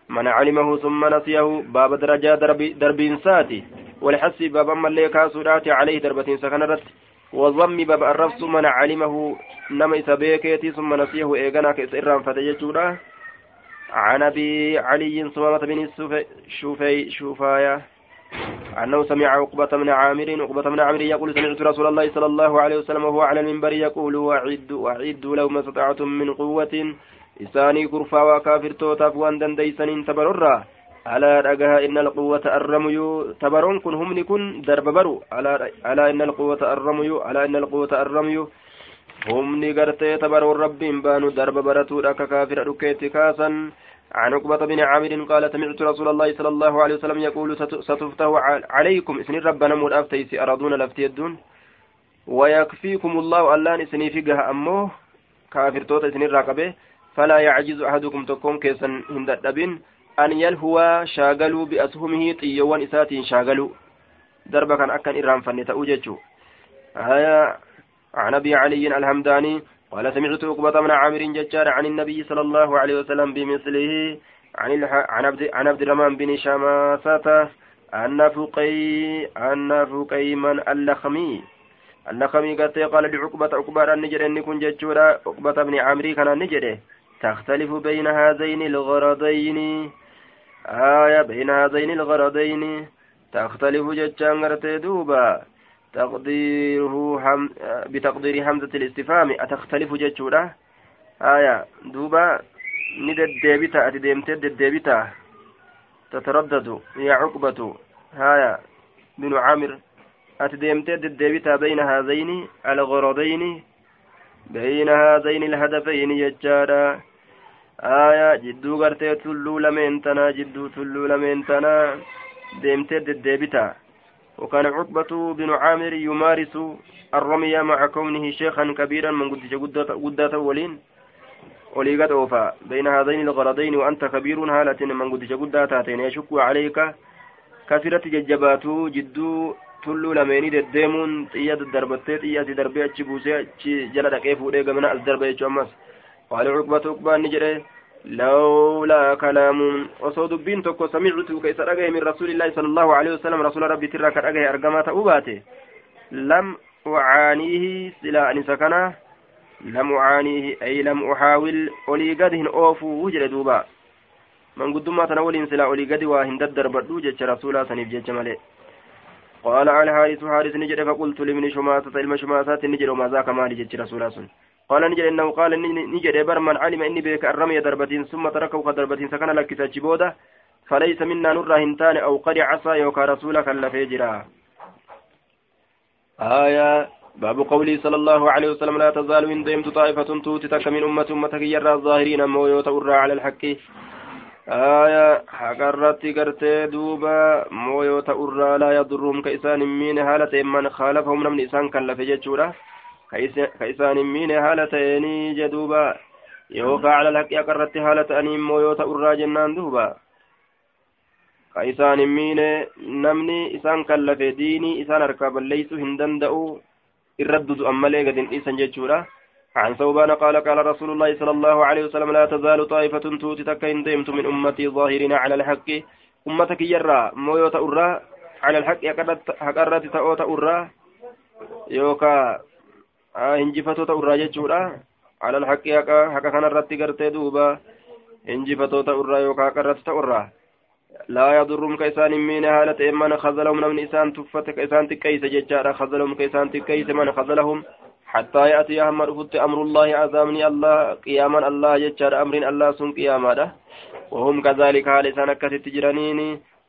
من علمه ثم نسيه باب درجة درب, درب إنساتي والحث باب من ليكا سرات عليه دربة سكنرت وضم باب الرفس من علمه نما إسابيكيتي ثم نسيه إيغانا كإسئران فتججورا عن أبي علي صمامة بن شوفي شوفايا أنه سمع عقبة من عامر عقبة من عامر يقول سمعت رسول الله صلى الله عليه وسلم وهو على المنبر يقول وأعدوا وأعدوا لو ما استطعتم من قوة إساني كرفا وكافر توتاف وأن دنديسن تبررا على رجها إن القوة الرمي تبرون كن هم نكون درب برو على على إن القوة الرمي على إن القوة الرمي هم نقرتي تبرو رب بانو درب برتو لك كافر ركيت كاسا عن عقبة بن عامر قال سمعت رسول الله صلى الله عليه وسلم يقول ستفتح عليكم اسن ربنا مول أفتيس أرادون لفتيدون ويكفيكم الله ألان اسني فيها أمه. كافر توتا اسن الراقبة فلا يعجز أحدكم تكون كيسا هندبين أن يلهو شاغلوا بأسهمه طيوان إسات شاغلوا دربا كان أكن إرام فنتا أوججو عن أبي علي الحمداني قال سمعت عقبة بن عامر ججار عن النبي صلى الله عليه وسلم بمثله عن عن عبد عن عبد الرحمن بن شماسة أن فقي أن فقي من اللخمي اللخمي قالت قال لعقبة عقبة أن نجر أن يكون ججورا عقبة بن عامر كان نجره تختلف بين هذين الغرضين. آية بين هذين الغرضين. تختلف ججان دوبا. تقديره هم بتقدير همزة الاستفهام. أتختلف جتشورة آية. دوبا نددبتا أتدمت ددبتا. تتردد. يا عقبة. هايا بن عامر أتديمتي دديبتا بين هذين الغرضين. بين هذين الهدفين يجارا آية. جدو غرتي تلو لمن تنا جدو تلو لمن تنا. ديمتي دديبتا وكان عقبة بن عامر يمارس الرمي مع كونه شيخا كبيرا من قدش قدة ولين وليقد أوفى بين هذين الغرضين وأنت كبير هالة من قدش قدة تاتين يشك عليك كثرة ججباتو جدو xiyyati darbee achi buusee achi jala dhaqee fuudhee gamana as darba jechuu ammas qaala cuqbatu uqbaan ni jedhe لولا كلام وصو دبين توكو سمعت كيس رغي من رسول الله صلى الله عليه وسلم رسول ربي ترى كرغي ارغما تؤباته لم أعانيه سلا أن سكنه. لم أعانيه أي لم أحاول أولي قدهن أوفو وجل دوبا. من قدما تنولين سلا أولي قد واهن ددر بدو جتش رسولا سنيف جتش ملئ. قال على حارث حارث نجد فقلت لمن شماسة علم شماسات نجد وما ذاك ما نجد رسول الله قال نجد إنه قال نجد بر من علم إني بك الرمي ضربتين ثم تركه ضربتين سكن لك تجبوده فليس منا نرى هنتان أو قد عصى يوكا رسولك اللفجرا آية باب قوله صلى الله عليه وسلم لا تزال من ديمت طائفة توتتك من أمة أمتك يرى الظاهرين مويوت على الحق. آية حقرت قرتي دوبا مويو تأرى لا يضرهم كإسان مين هالة من خالفهم نمن إسان كان لفجتشورا كإسان مين هالة يني جدوبا. يوقع على الحق أقرت هالة أني مويو تأرى جنان دوبا. كإسان مين نمني إسان كان لفديني إسان أركاب ليسو هندندأو الردد أمالي قد إسان جتشورا عن ثوبان قال قال رسول الله صلى الله عليه وسلم لا تزال طائفة توتي تكين ديمت من أمتي ظاهرين على الحق. أمتك يرى مويوت أرى. على الحق حقرت تأوت أرى. يوكا هنجفتو تأرى جتشورا على الحق حقا كان الرتي قرتي دوبا هنجفتو تأرى يوكا قرت تأرى لا يضرهم كيسان من هالة من خذلهم من إسان تفت كيسان تكيس ججارا خذلهم كيسان تكيس من خذلهم حتى يأتي أحمد فت أمر الله عزامني الله قياما الله يجار أمر الله سن قياما وهم كذلك حال سنة تجرانين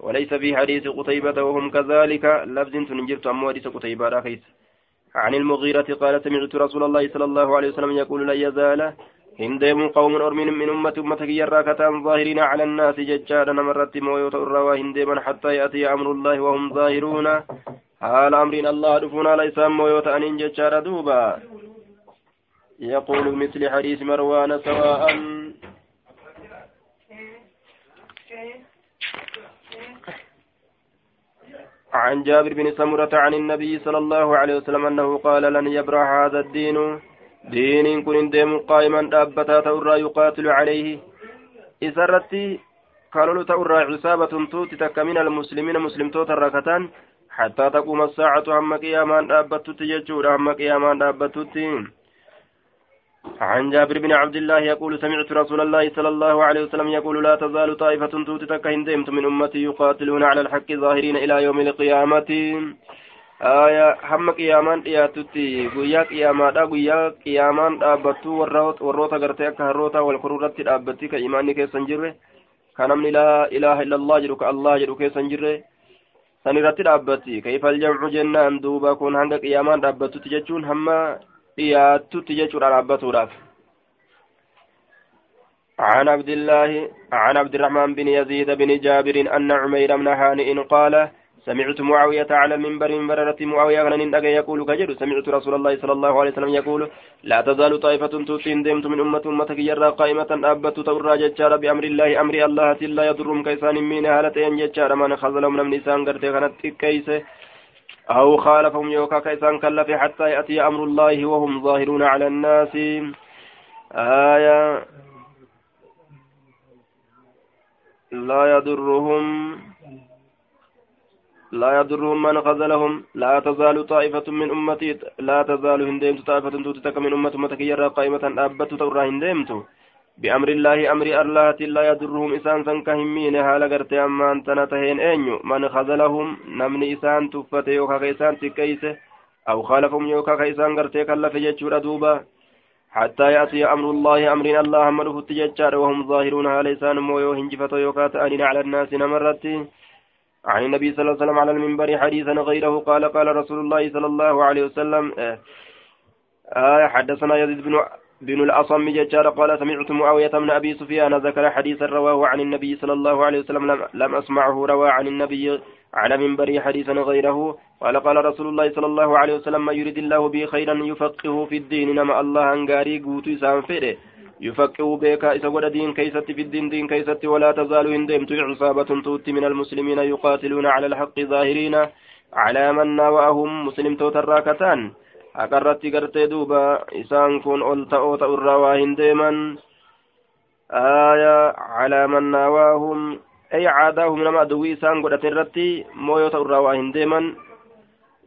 وليس في حديث قتيبة وهم كذلك لفظ تنجرت أمو حديث قتيبة رخيص عن المغيرة قال سمعت رسول الله صلى الله عليه وسلم يقول لا يزال هندم قوم أرمين من أمة أمتك يراكة ظاهرين على الناس ججارا مرت مويوت الروا هندما حتى يأتي أمر الله وهم ظاهرون. amriin allah dhufuun haala isaan mooyoo ta'aniin jechaadha duuba يقول مثل حديث مروان سواء. عن جابر بن سمرة عن النبي صلى الله عليه وسلم أنه قال لن يبرح هذا الدين. دين كن ديم قائما دابتا تورى يقاتل عليه. إسرتي قالوا تورى عصابة توتي تك من المسلمين مسلم توتر ركتان حتى تقوم الساعة هم قيامان دابتت يجور هم قيامان دابتت عن جابر بن عبد الله يقول سمعت رسول الله صلى الله عليه وسلم يقول لا تزال طائفة توتتك هندمت من أمتي يقاتلون على الحق ظاهرين إلى يوم القيامة آية هم قيامان dhiyaatutti guyyaa qiyaamaadha guyyaa qiyaamaan dhaabbattu warroota gartee akka harroota wal korurratti dhaabbatti ka imaanni keessan jirre ka namni laa ilaaha illallah jedhu ka allah jedhu keessan jirre san irratti dhaabbatti kayfa aljamcu jennaan duuba kun hanga qiyaamaan dhaabbattutti jechuun hamma dhiyaattutti jechuudha dhaabbatuudhaaf. عن عبد الله عن عبد الرحمن بن يزيد بن جابر أن عمير بن هانئ قال سمعت معاوية على المنبر من بررة معاوية غنن يقول كجر سمعت رسول الله صلى الله عليه وسلم يقول لا تزال طائفة توتين دمت من أمة أمتك يرى قائمة أبت تورى ججار بأمر الله أمر الله لا يضرهم كيسان من هالتين ججار من خزلهم من نسان قرتي كانت كيس أو خالفهم يوكا كيسان كلف حتى يأتي أمر الله وهم ظاهرون على الناس. آية لا يضرهم لا يضرهم من خذلهم لا تزال طائفة من أمتي لا تزال هندمت طائفة توتتك من أمة أمتك يرى قائمة أبت تورى هندمت بأمر الله أمر الله لا يضرهم إسان سنك همين هالا قرت أما أنت نتهين أنيو. من خذلهم نمن إسان تفت يوكا كيسان تكيسه أو خالفهم يوكا كيسان قرت كلف جتشور دوبا. حتى يأتي أمر الله أمر الله أمره تجتشار وهم ظاهرون هالا إسان مو يوهنجفتو يوكا تأنين على الناس نمرتي عن النبي صلى الله عليه وسلم على المنبر حديثا غيره قال قال رسول الله صلى الله عليه وسلم آه حدثنا يزيد بن بن الأصم ججار قال سمعت معاوية بن أبي سفيان ذكر حديثا رواه عن النبي صلى الله عليه وسلم لم, لم أسمعه روى عن النبي على منبر حديثا غيره. قال قال رسول الله صلى الله عليه وسلم ما يريد الله به خيرا يفقهه في الدين. نما الله أنقاري قوتو إسان فيده يفقه بك ود دين كيست في الدين دين كيست ولا تزال هندمت عصابة توت من المسلمين يقاتلون على الحق ظاهرين على من ناوأهم مسلم توتراكتان. haqarratti gartee duuba isaan kun ol ta'oo ta'u irraa waa hin deeman aayaa calaa man naawaahum ay caadaahum nama aduwwii isaan godhate irratti mooyoo ta'u irraa waa hin deeman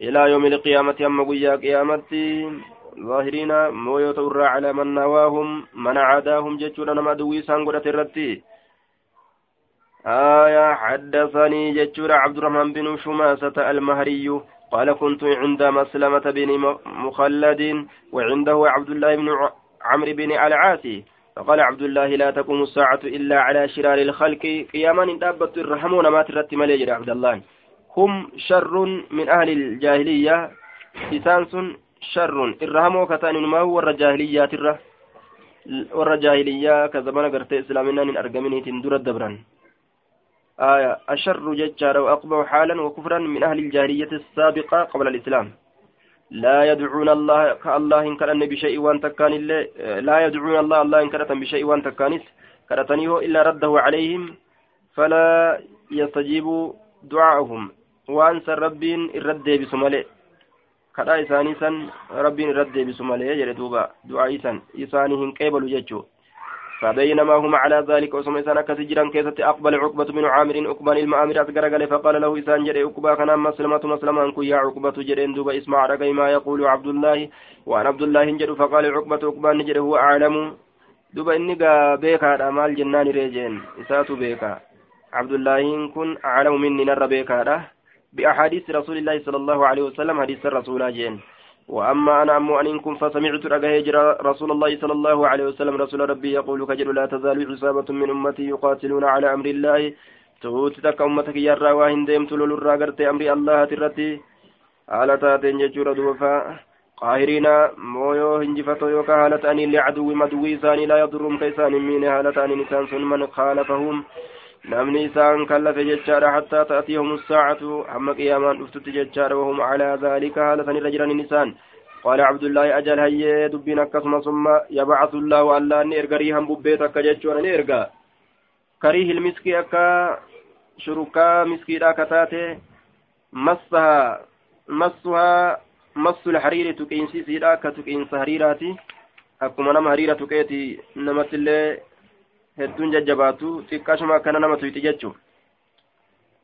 ilaa yoomi liqiyaamati amma guyyaa qiyaamatti ظاهرين مويو تورا على من نواهم من عاداهم جتشون نما دوي سان قدت الرتي آية حدثني جتشون عبد الرحمن بن شماسة المهري قال كنت عند مسلمة بن مخلد وعنده عبد الله بن عمرو بن العاصي فقال عبد الله لا تقوم الساعة إلا على شرار الخلق قياما. دابة الرحمون ما ترت مليجر عبد الله. هم شر من أهل الجاهلية. إسانس شر. الرحمو كتان ما هو الرجاهلية تره والرجاهلية كزمان قرت إسلامنا من أرقمني تندر الدبران. آية أشر ججار وأقبح حالا وكفرا من أهل الجاهلية السابقة قبل الإسلام. لا يدعون الله كالله إن كان بشيء وأن تكان لا يدعون الله الله إن كان بشيء وأن تكانس كرتنيه إلا رده عليهم فلا يستجيب دعاءهم وأنسى ربين الرد بسمالي كذا إساني سن ربين الرد بسمالي يجري دعاء إسان إساني هن قبل ججو. فبينما هم على ذلك وسمع سنة كسجرا كيست أقبل عقبة بن عامر أقبل المآمر أتقرق فقال له إسان جري أقبا كان مسلمة مسلمة أنكو يا عقبة جرين دوب اسمع رقي ما يقول عبد الله وأن عبد الله جر فقال عقبة أقبا نجري هو أعلم. دوب إني بيكا أمال جنان ريجين إساتو بيكا. عبد الله كن أعلم مني نر بيكا بأحاديث رسول الله صلى الله عليه وسلم حديث الرسول جين. وأما أنا أم أنكم فسمعت رجاء رسول الله صلى الله عليه وسلم رسول ربي يقول كجل لا تزال عصابة من أمتي يقاتلون على أمر الله. تهوت تك أمتك يرى واهن ديم تلول الراغرت أمر الله ترتي. على تاتين ججور دوفا. قاهرين مويو هنجفتو يوكا هالة أني لعدو مدوي ثاني لا يضرهم كيسان من هالة أني نسان من خالفهم. Namni isaan kallafe jechaadha hattaa ta'atiyahum saacatu hamma qiyaamaan dhuftutti jechaadha wahum calaa daalika haala sanirra jiranin isaan. قال عبد الله أجل هي دبين أكسما ثم يبعث الله ألا نيرغا ريهم ببيت أكا جتشون نيرغا كريه المسكي أكا شركا مسكي كتاتي مسها مسها مس الحرير تكين سيسيرا كتكين سهريراتي أكما نم هريرة تكيتي نمت اللي hedduun jajjabaatu xiqqaashuma akkana nama tuyti jechuun.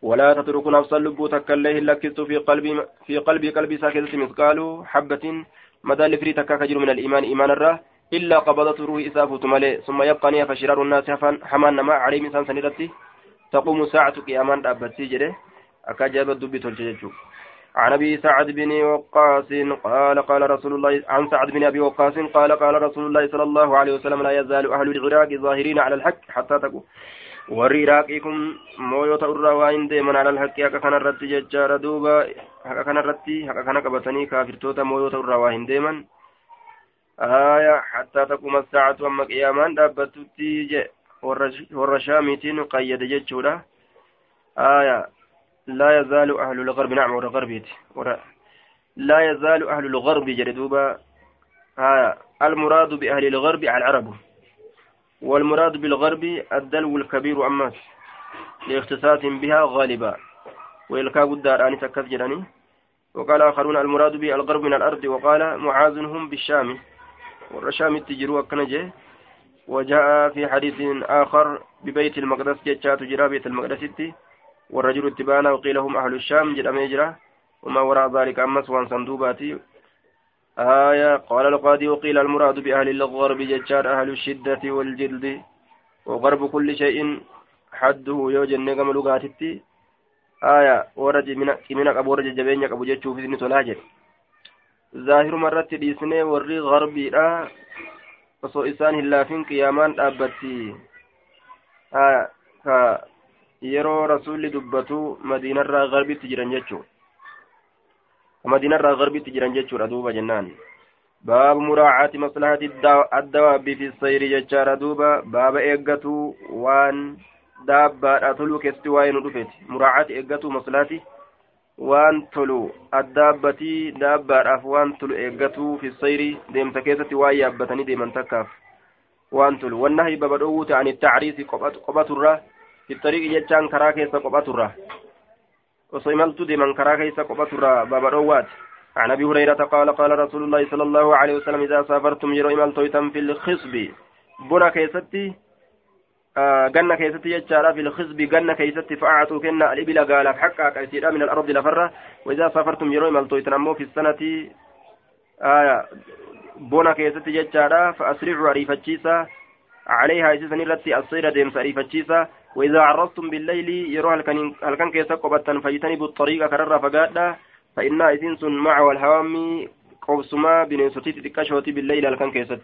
ولا تترك نفسا لبو تكالله إلا كست في قلبي في قلبي قلبي ساكت مثقال حبة مدى لفري تكاك من الإيمان إيمان الره إلا قبضت روح إساف تملي ثم يبقى نيا فشرار الناس حمان نما عليه مثال سنرتي تقوم ساعة قيامان أبتي جده أكاجاب الدب تلججو عن ابي سعد بن وقاص قال قال رسول الله عن سعد بن ابي وقاص قال قال رسول الله صلى الله عليه وسلم لا يزال أهل العراق ظاهرين على الحق حتى تكون warri iraaqiikum mooyota irraa waa hin deeman alal haqa kanarratti jechaadha duuba haqa kanarratti haqa kana qabatanii kaafirtoota mooyota irraa waa hin deeman aya hattaa taquma saacatu amma qiyaamaan dhaabbattutti je warra shaamiitiin qayyade jechuudha aya لا يزال أهل الغرب نعم ورا غربيت لا يزال أهل الغرب جردوبا آه المراد بأهل الغرب العرب. والمراد بالغرب الدلو الكبير أماس لاختصاص بها غالبا. ويلكاب الدار آني سكت جراني. وقال آخرون المراد بالغرب من الأرض وقال معاذ هم بالشام. والرشام تجروا كنجه وجاء في حديث آخر ببيت المقدس جاءت جرا بيت المقدس والرجل اتبانا وقيل هم أهل الشام جل أميجرة وما وراء ذلك أمس وأن صندوباتي. آية قال القاضي وقيل المراد بأهل الغرب ججار أهل الشدة والجلد. وغرب كل شيء حده يوجن نقم لغاتتي آية ورج من أبو رج جبين أبو جتشو في ذن تلاجر ظاهر مرة ديسني وري غربي لا osoo isaan hin laafin qiyaamaan dhaabbatti yeroo rasuulli dubbatu madiinarraa garbitti jiran jechuudha. Madiinarraa garbitti jiran jechuudha duuba jennaan. Baabu muraacaati maslahati addawaabbii fi sayrii jechaadha duuba. Baaba eeggatuu waan daabbaadha toluu keessatti waa'ee nu dhufeeti. Muraacaati eeggatuu maslahati waan tolu addaabbatii daabbaadhaaf waan tolu eeggatuu fi sayrii deemsa keessatti waan yaabbatanii deeman takkaaf waan tolu. Wannahi baba dhoowwuta ani tacriisi qophaturraa keessa qophaturra osoo imaltuu deeman karaa keessa qophaturra baba dhowwaati عن ابي هريره قال قال رسول الله صلى الله عليه وسلم اذا سافرتم يرو امالتويتم في الخصب بنا كيستي ganna keessatti jechaadha fil khizbi ganna keessatti fa'aatu kenna alibila gaalaaf xaqaa qaysiidha min alardi lafarra waidaa safartum yeroo imaltoytan ammoo fi sanati bona keessatti jechaadha fa'asricu ariifachiisa عليها إسسن التي الصير ديمس أريفتشيسا وإذا عرضتم بالليل يروح هلكن كيسا قبطا فاجتنبوا الطريق كرر فقادا فإنها إسنس مع والهوام قوسما بنسوتي تكشوتي بالليل هلكن كيست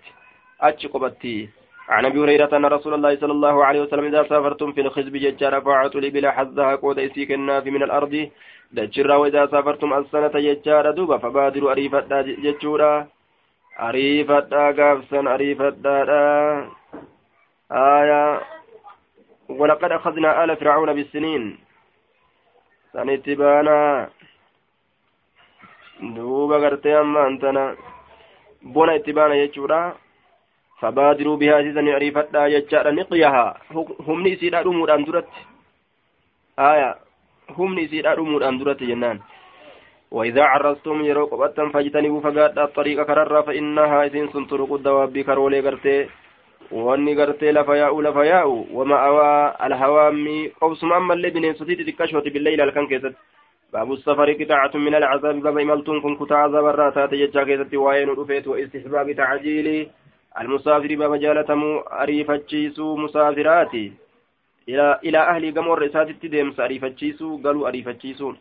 أتش قبطي عن أبي هريرة أن رسول الله صلى الله عليه وسلم إذا سافرتم في الخزب ججار فاعطوا لي بلا حظها قود إسيك الناف من الأرض. دجرا وإذا سافرتم السنة ججار دوبا فبادروا اريفتا ججورا. اريفتا غافسا اريفتا آية. ولقد أخذنا آل فرعون بالسنين. سنتبانا. دوبا غرتي أما أنتنا. بونا اتبانا يجورا. فبادروا بها سيسن عريفتا يجار نقيها. هم نسيدا رمودان درت آية. هم نسيدا رمودان درت جنان. وإذا عرستم يرو قبطا فاجتنبوا فقاد الطريق كرر فإنها إذن سنطرق الدواب كرولي قرتي wanni gartee lafa yaa'u lafa yaa'u wama'awaa alhawaammi qobsuma ammallee bineensotiti xiqqashooti billayla halkan keessatti baabu safari qixaacatun min alcazaabi baba imaltuun kun kutaa azabarraa taate jechaa keessatti waa'ee nu dhufeetu wa istixbaabi tacjiili المسافر بما جالتمو أريفتشيسو مسافراتي إلى إلى أهل جمور رسالة ديمس أريفتشيسو قالوا أريفتشيسو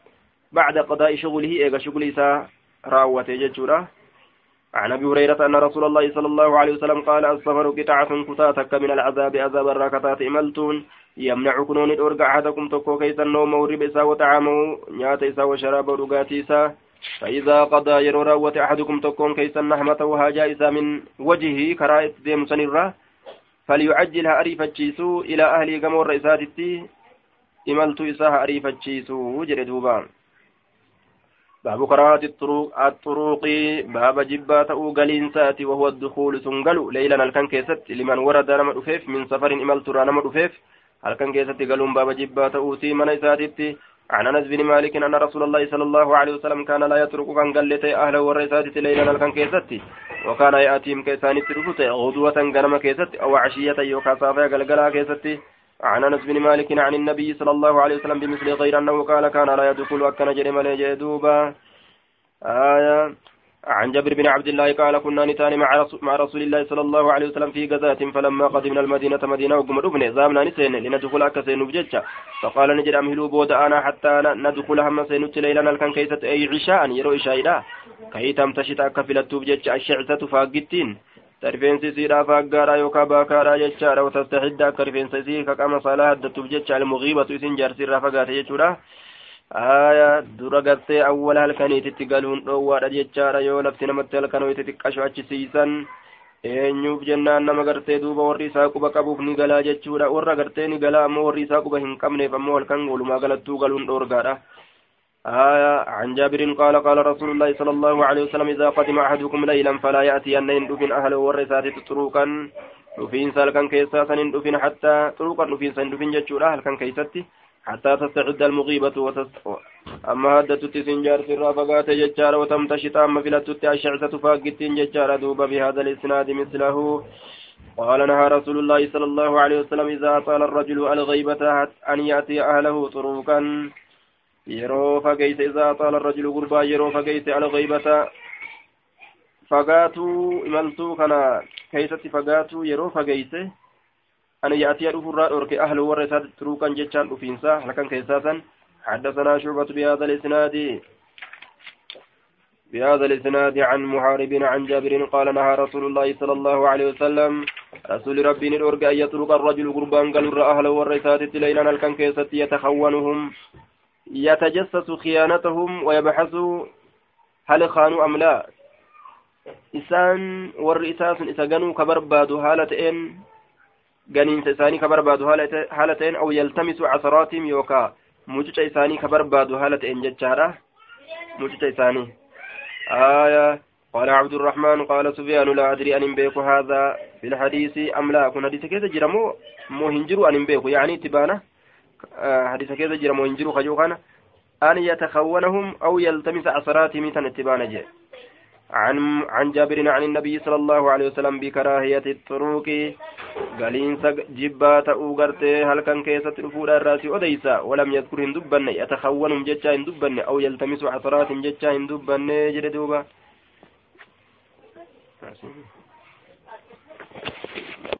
بعد قضاء شغله إيجا شغل إسا راوة جتشورة عن أبي هريرة أن رسول الله صلى الله عليه وسلم قال السفر قطعة كتاتك من العذاب عذاب الراكتات إملتون يمنعكم أن أرجع أحدكم تكو كيس النوم ورب إسا وطعامه نيات إسا وشراب ورقات إسا فإذا قضى يرو راوة أحدكم تكون كيسا نحمة وهاجا إسا من وجهه كراء ديم سنرة. فليعجلها أريفتشيسو إلى أهل قمور رئيساتي. إملت إساها أريفتشيسو جري دوبان. باب قراءة الطرق الطرق باب جبات أوغلين ساتي وهو الدخول سنقلو. ليلا الكن كيست لمن ورد نمر من سفر إملت را نمر الكن كيست قالوا باب جبات أوسي من إساتي عن أنس بن مالك أن رسول الله صلى الله عليه وسلم كان لا يترك كان قلت اهله والرسالة ليلا كان كيستي وكان يأتيهم كيسان ترفت غدوة غنم كيست أو عشية يوكا صافا قلقلا كيستي عن أنس بن مالك عن النبي صلى الله عليه وسلم بمثل غير أنه قال كان لا يدخل أكن جرم لجدوبا آية. عن جابر بن عبد الله قال كنا نتان مع رسول, مع رسول الله صلى الله عليه وسلم في غزاة فلما قدمنا المدينة مدينة وقم ربنا زامنا نسين لندخل أكسين بججة فقال نجد أمهلوا بود أنا حتى ندخل هم سينت ليلنا الكن كيسة أي عشاء؟ يرو إشاء كي تمتشت أكفلت بججة الشعثة فاقتين. Rifeensi isiidhaa faaggaaraa yookaan baakaadhaa jechaadha watastahidda akka rifeensa isii kaqama saalaa haddattuuf jecha almugiibatu isin jaarsi irraa fagaate jechuudha aya dura gartee awwala halkaniititti galuun dhoowwaadha jechaadha yoo lafti namatti halkanoyti xiqqasho achisiisan eenyuuf jennaan nama gartee duuba warri isaa quba qabuuf ni galaa jechuudha warra gartee ni galaa ammoo warri isaa quba hin qabneef ammoo halkan walumaa galattuu galuun dhoorgaadha آية عن جابر قال قال رسول الله صلى الله عليه وسلم إذا قدم أحدكم ليلا فلا يأتي أن يندفن أهله والرسالة طرقا نفين سالكا كيسا سنندفن حتى طرقا نفين سندفن جتشورا هل كان كيستي حتى تستعد المغيبة وتست... أما هدت تسنجار سرا فقات ججار وتمتشط. أما فلتت الشعثة فاقتين ججار دوب بهذا الإسناد مثله. قال نهى رسول الله صلى الله عليه وسلم إذا أطال الرجل الغيبة أن يأتي أهله طروقا yeroo fageyse isaa xaala الرجل gurbaa yeroo fageyse algaybata fagaatuu imaltuu kana keeysatti fagaatuu yeroo fageyse أن يأتي الأفراء أورك أهل ورثة تروكا جتشان أفينسا لكن كيساسا حدثنا شعبة بهذا الإسناد بهذا الإسناد عن محارب عن جابر قال نهى رسول الله صلى الله عليه وسلم رسول ربي نرجع أن يترك الرجل قربان قال أهله والرسالة ليلا الكن كيست يتخونهم يتجسس خيانتهم ويبحث هل خانوا أم لا. إسان والرئساس إسا كبرباد هالتين haala ta'een aw yaltamisu casaraatihim yookaa mucuca isaanii ka barbaadu haala ta'een jechaadha mucuca isaanii آية قال عبد الرحمن قال سفيان لا أدري أن بيك هذا في الحديث أم لا. كن حديث كيف جرمو مو هنجرو أن بيك يعني تبانه حديث كيف جرمو هنجرو خجوخانا أن يتخونهم أو يلتمس عصراتهم تنتبان جي. عن عن جابر عن النبي صلى الله عليه وسلم بكراهية الطرق قالين جبات أوغرت هل كان كيسة رفودا الرأس أديسا. ولم يذكر هندبن يتخونهم جتشا هندبن أو يلتمس عثرات جتشا هندبن جردوبا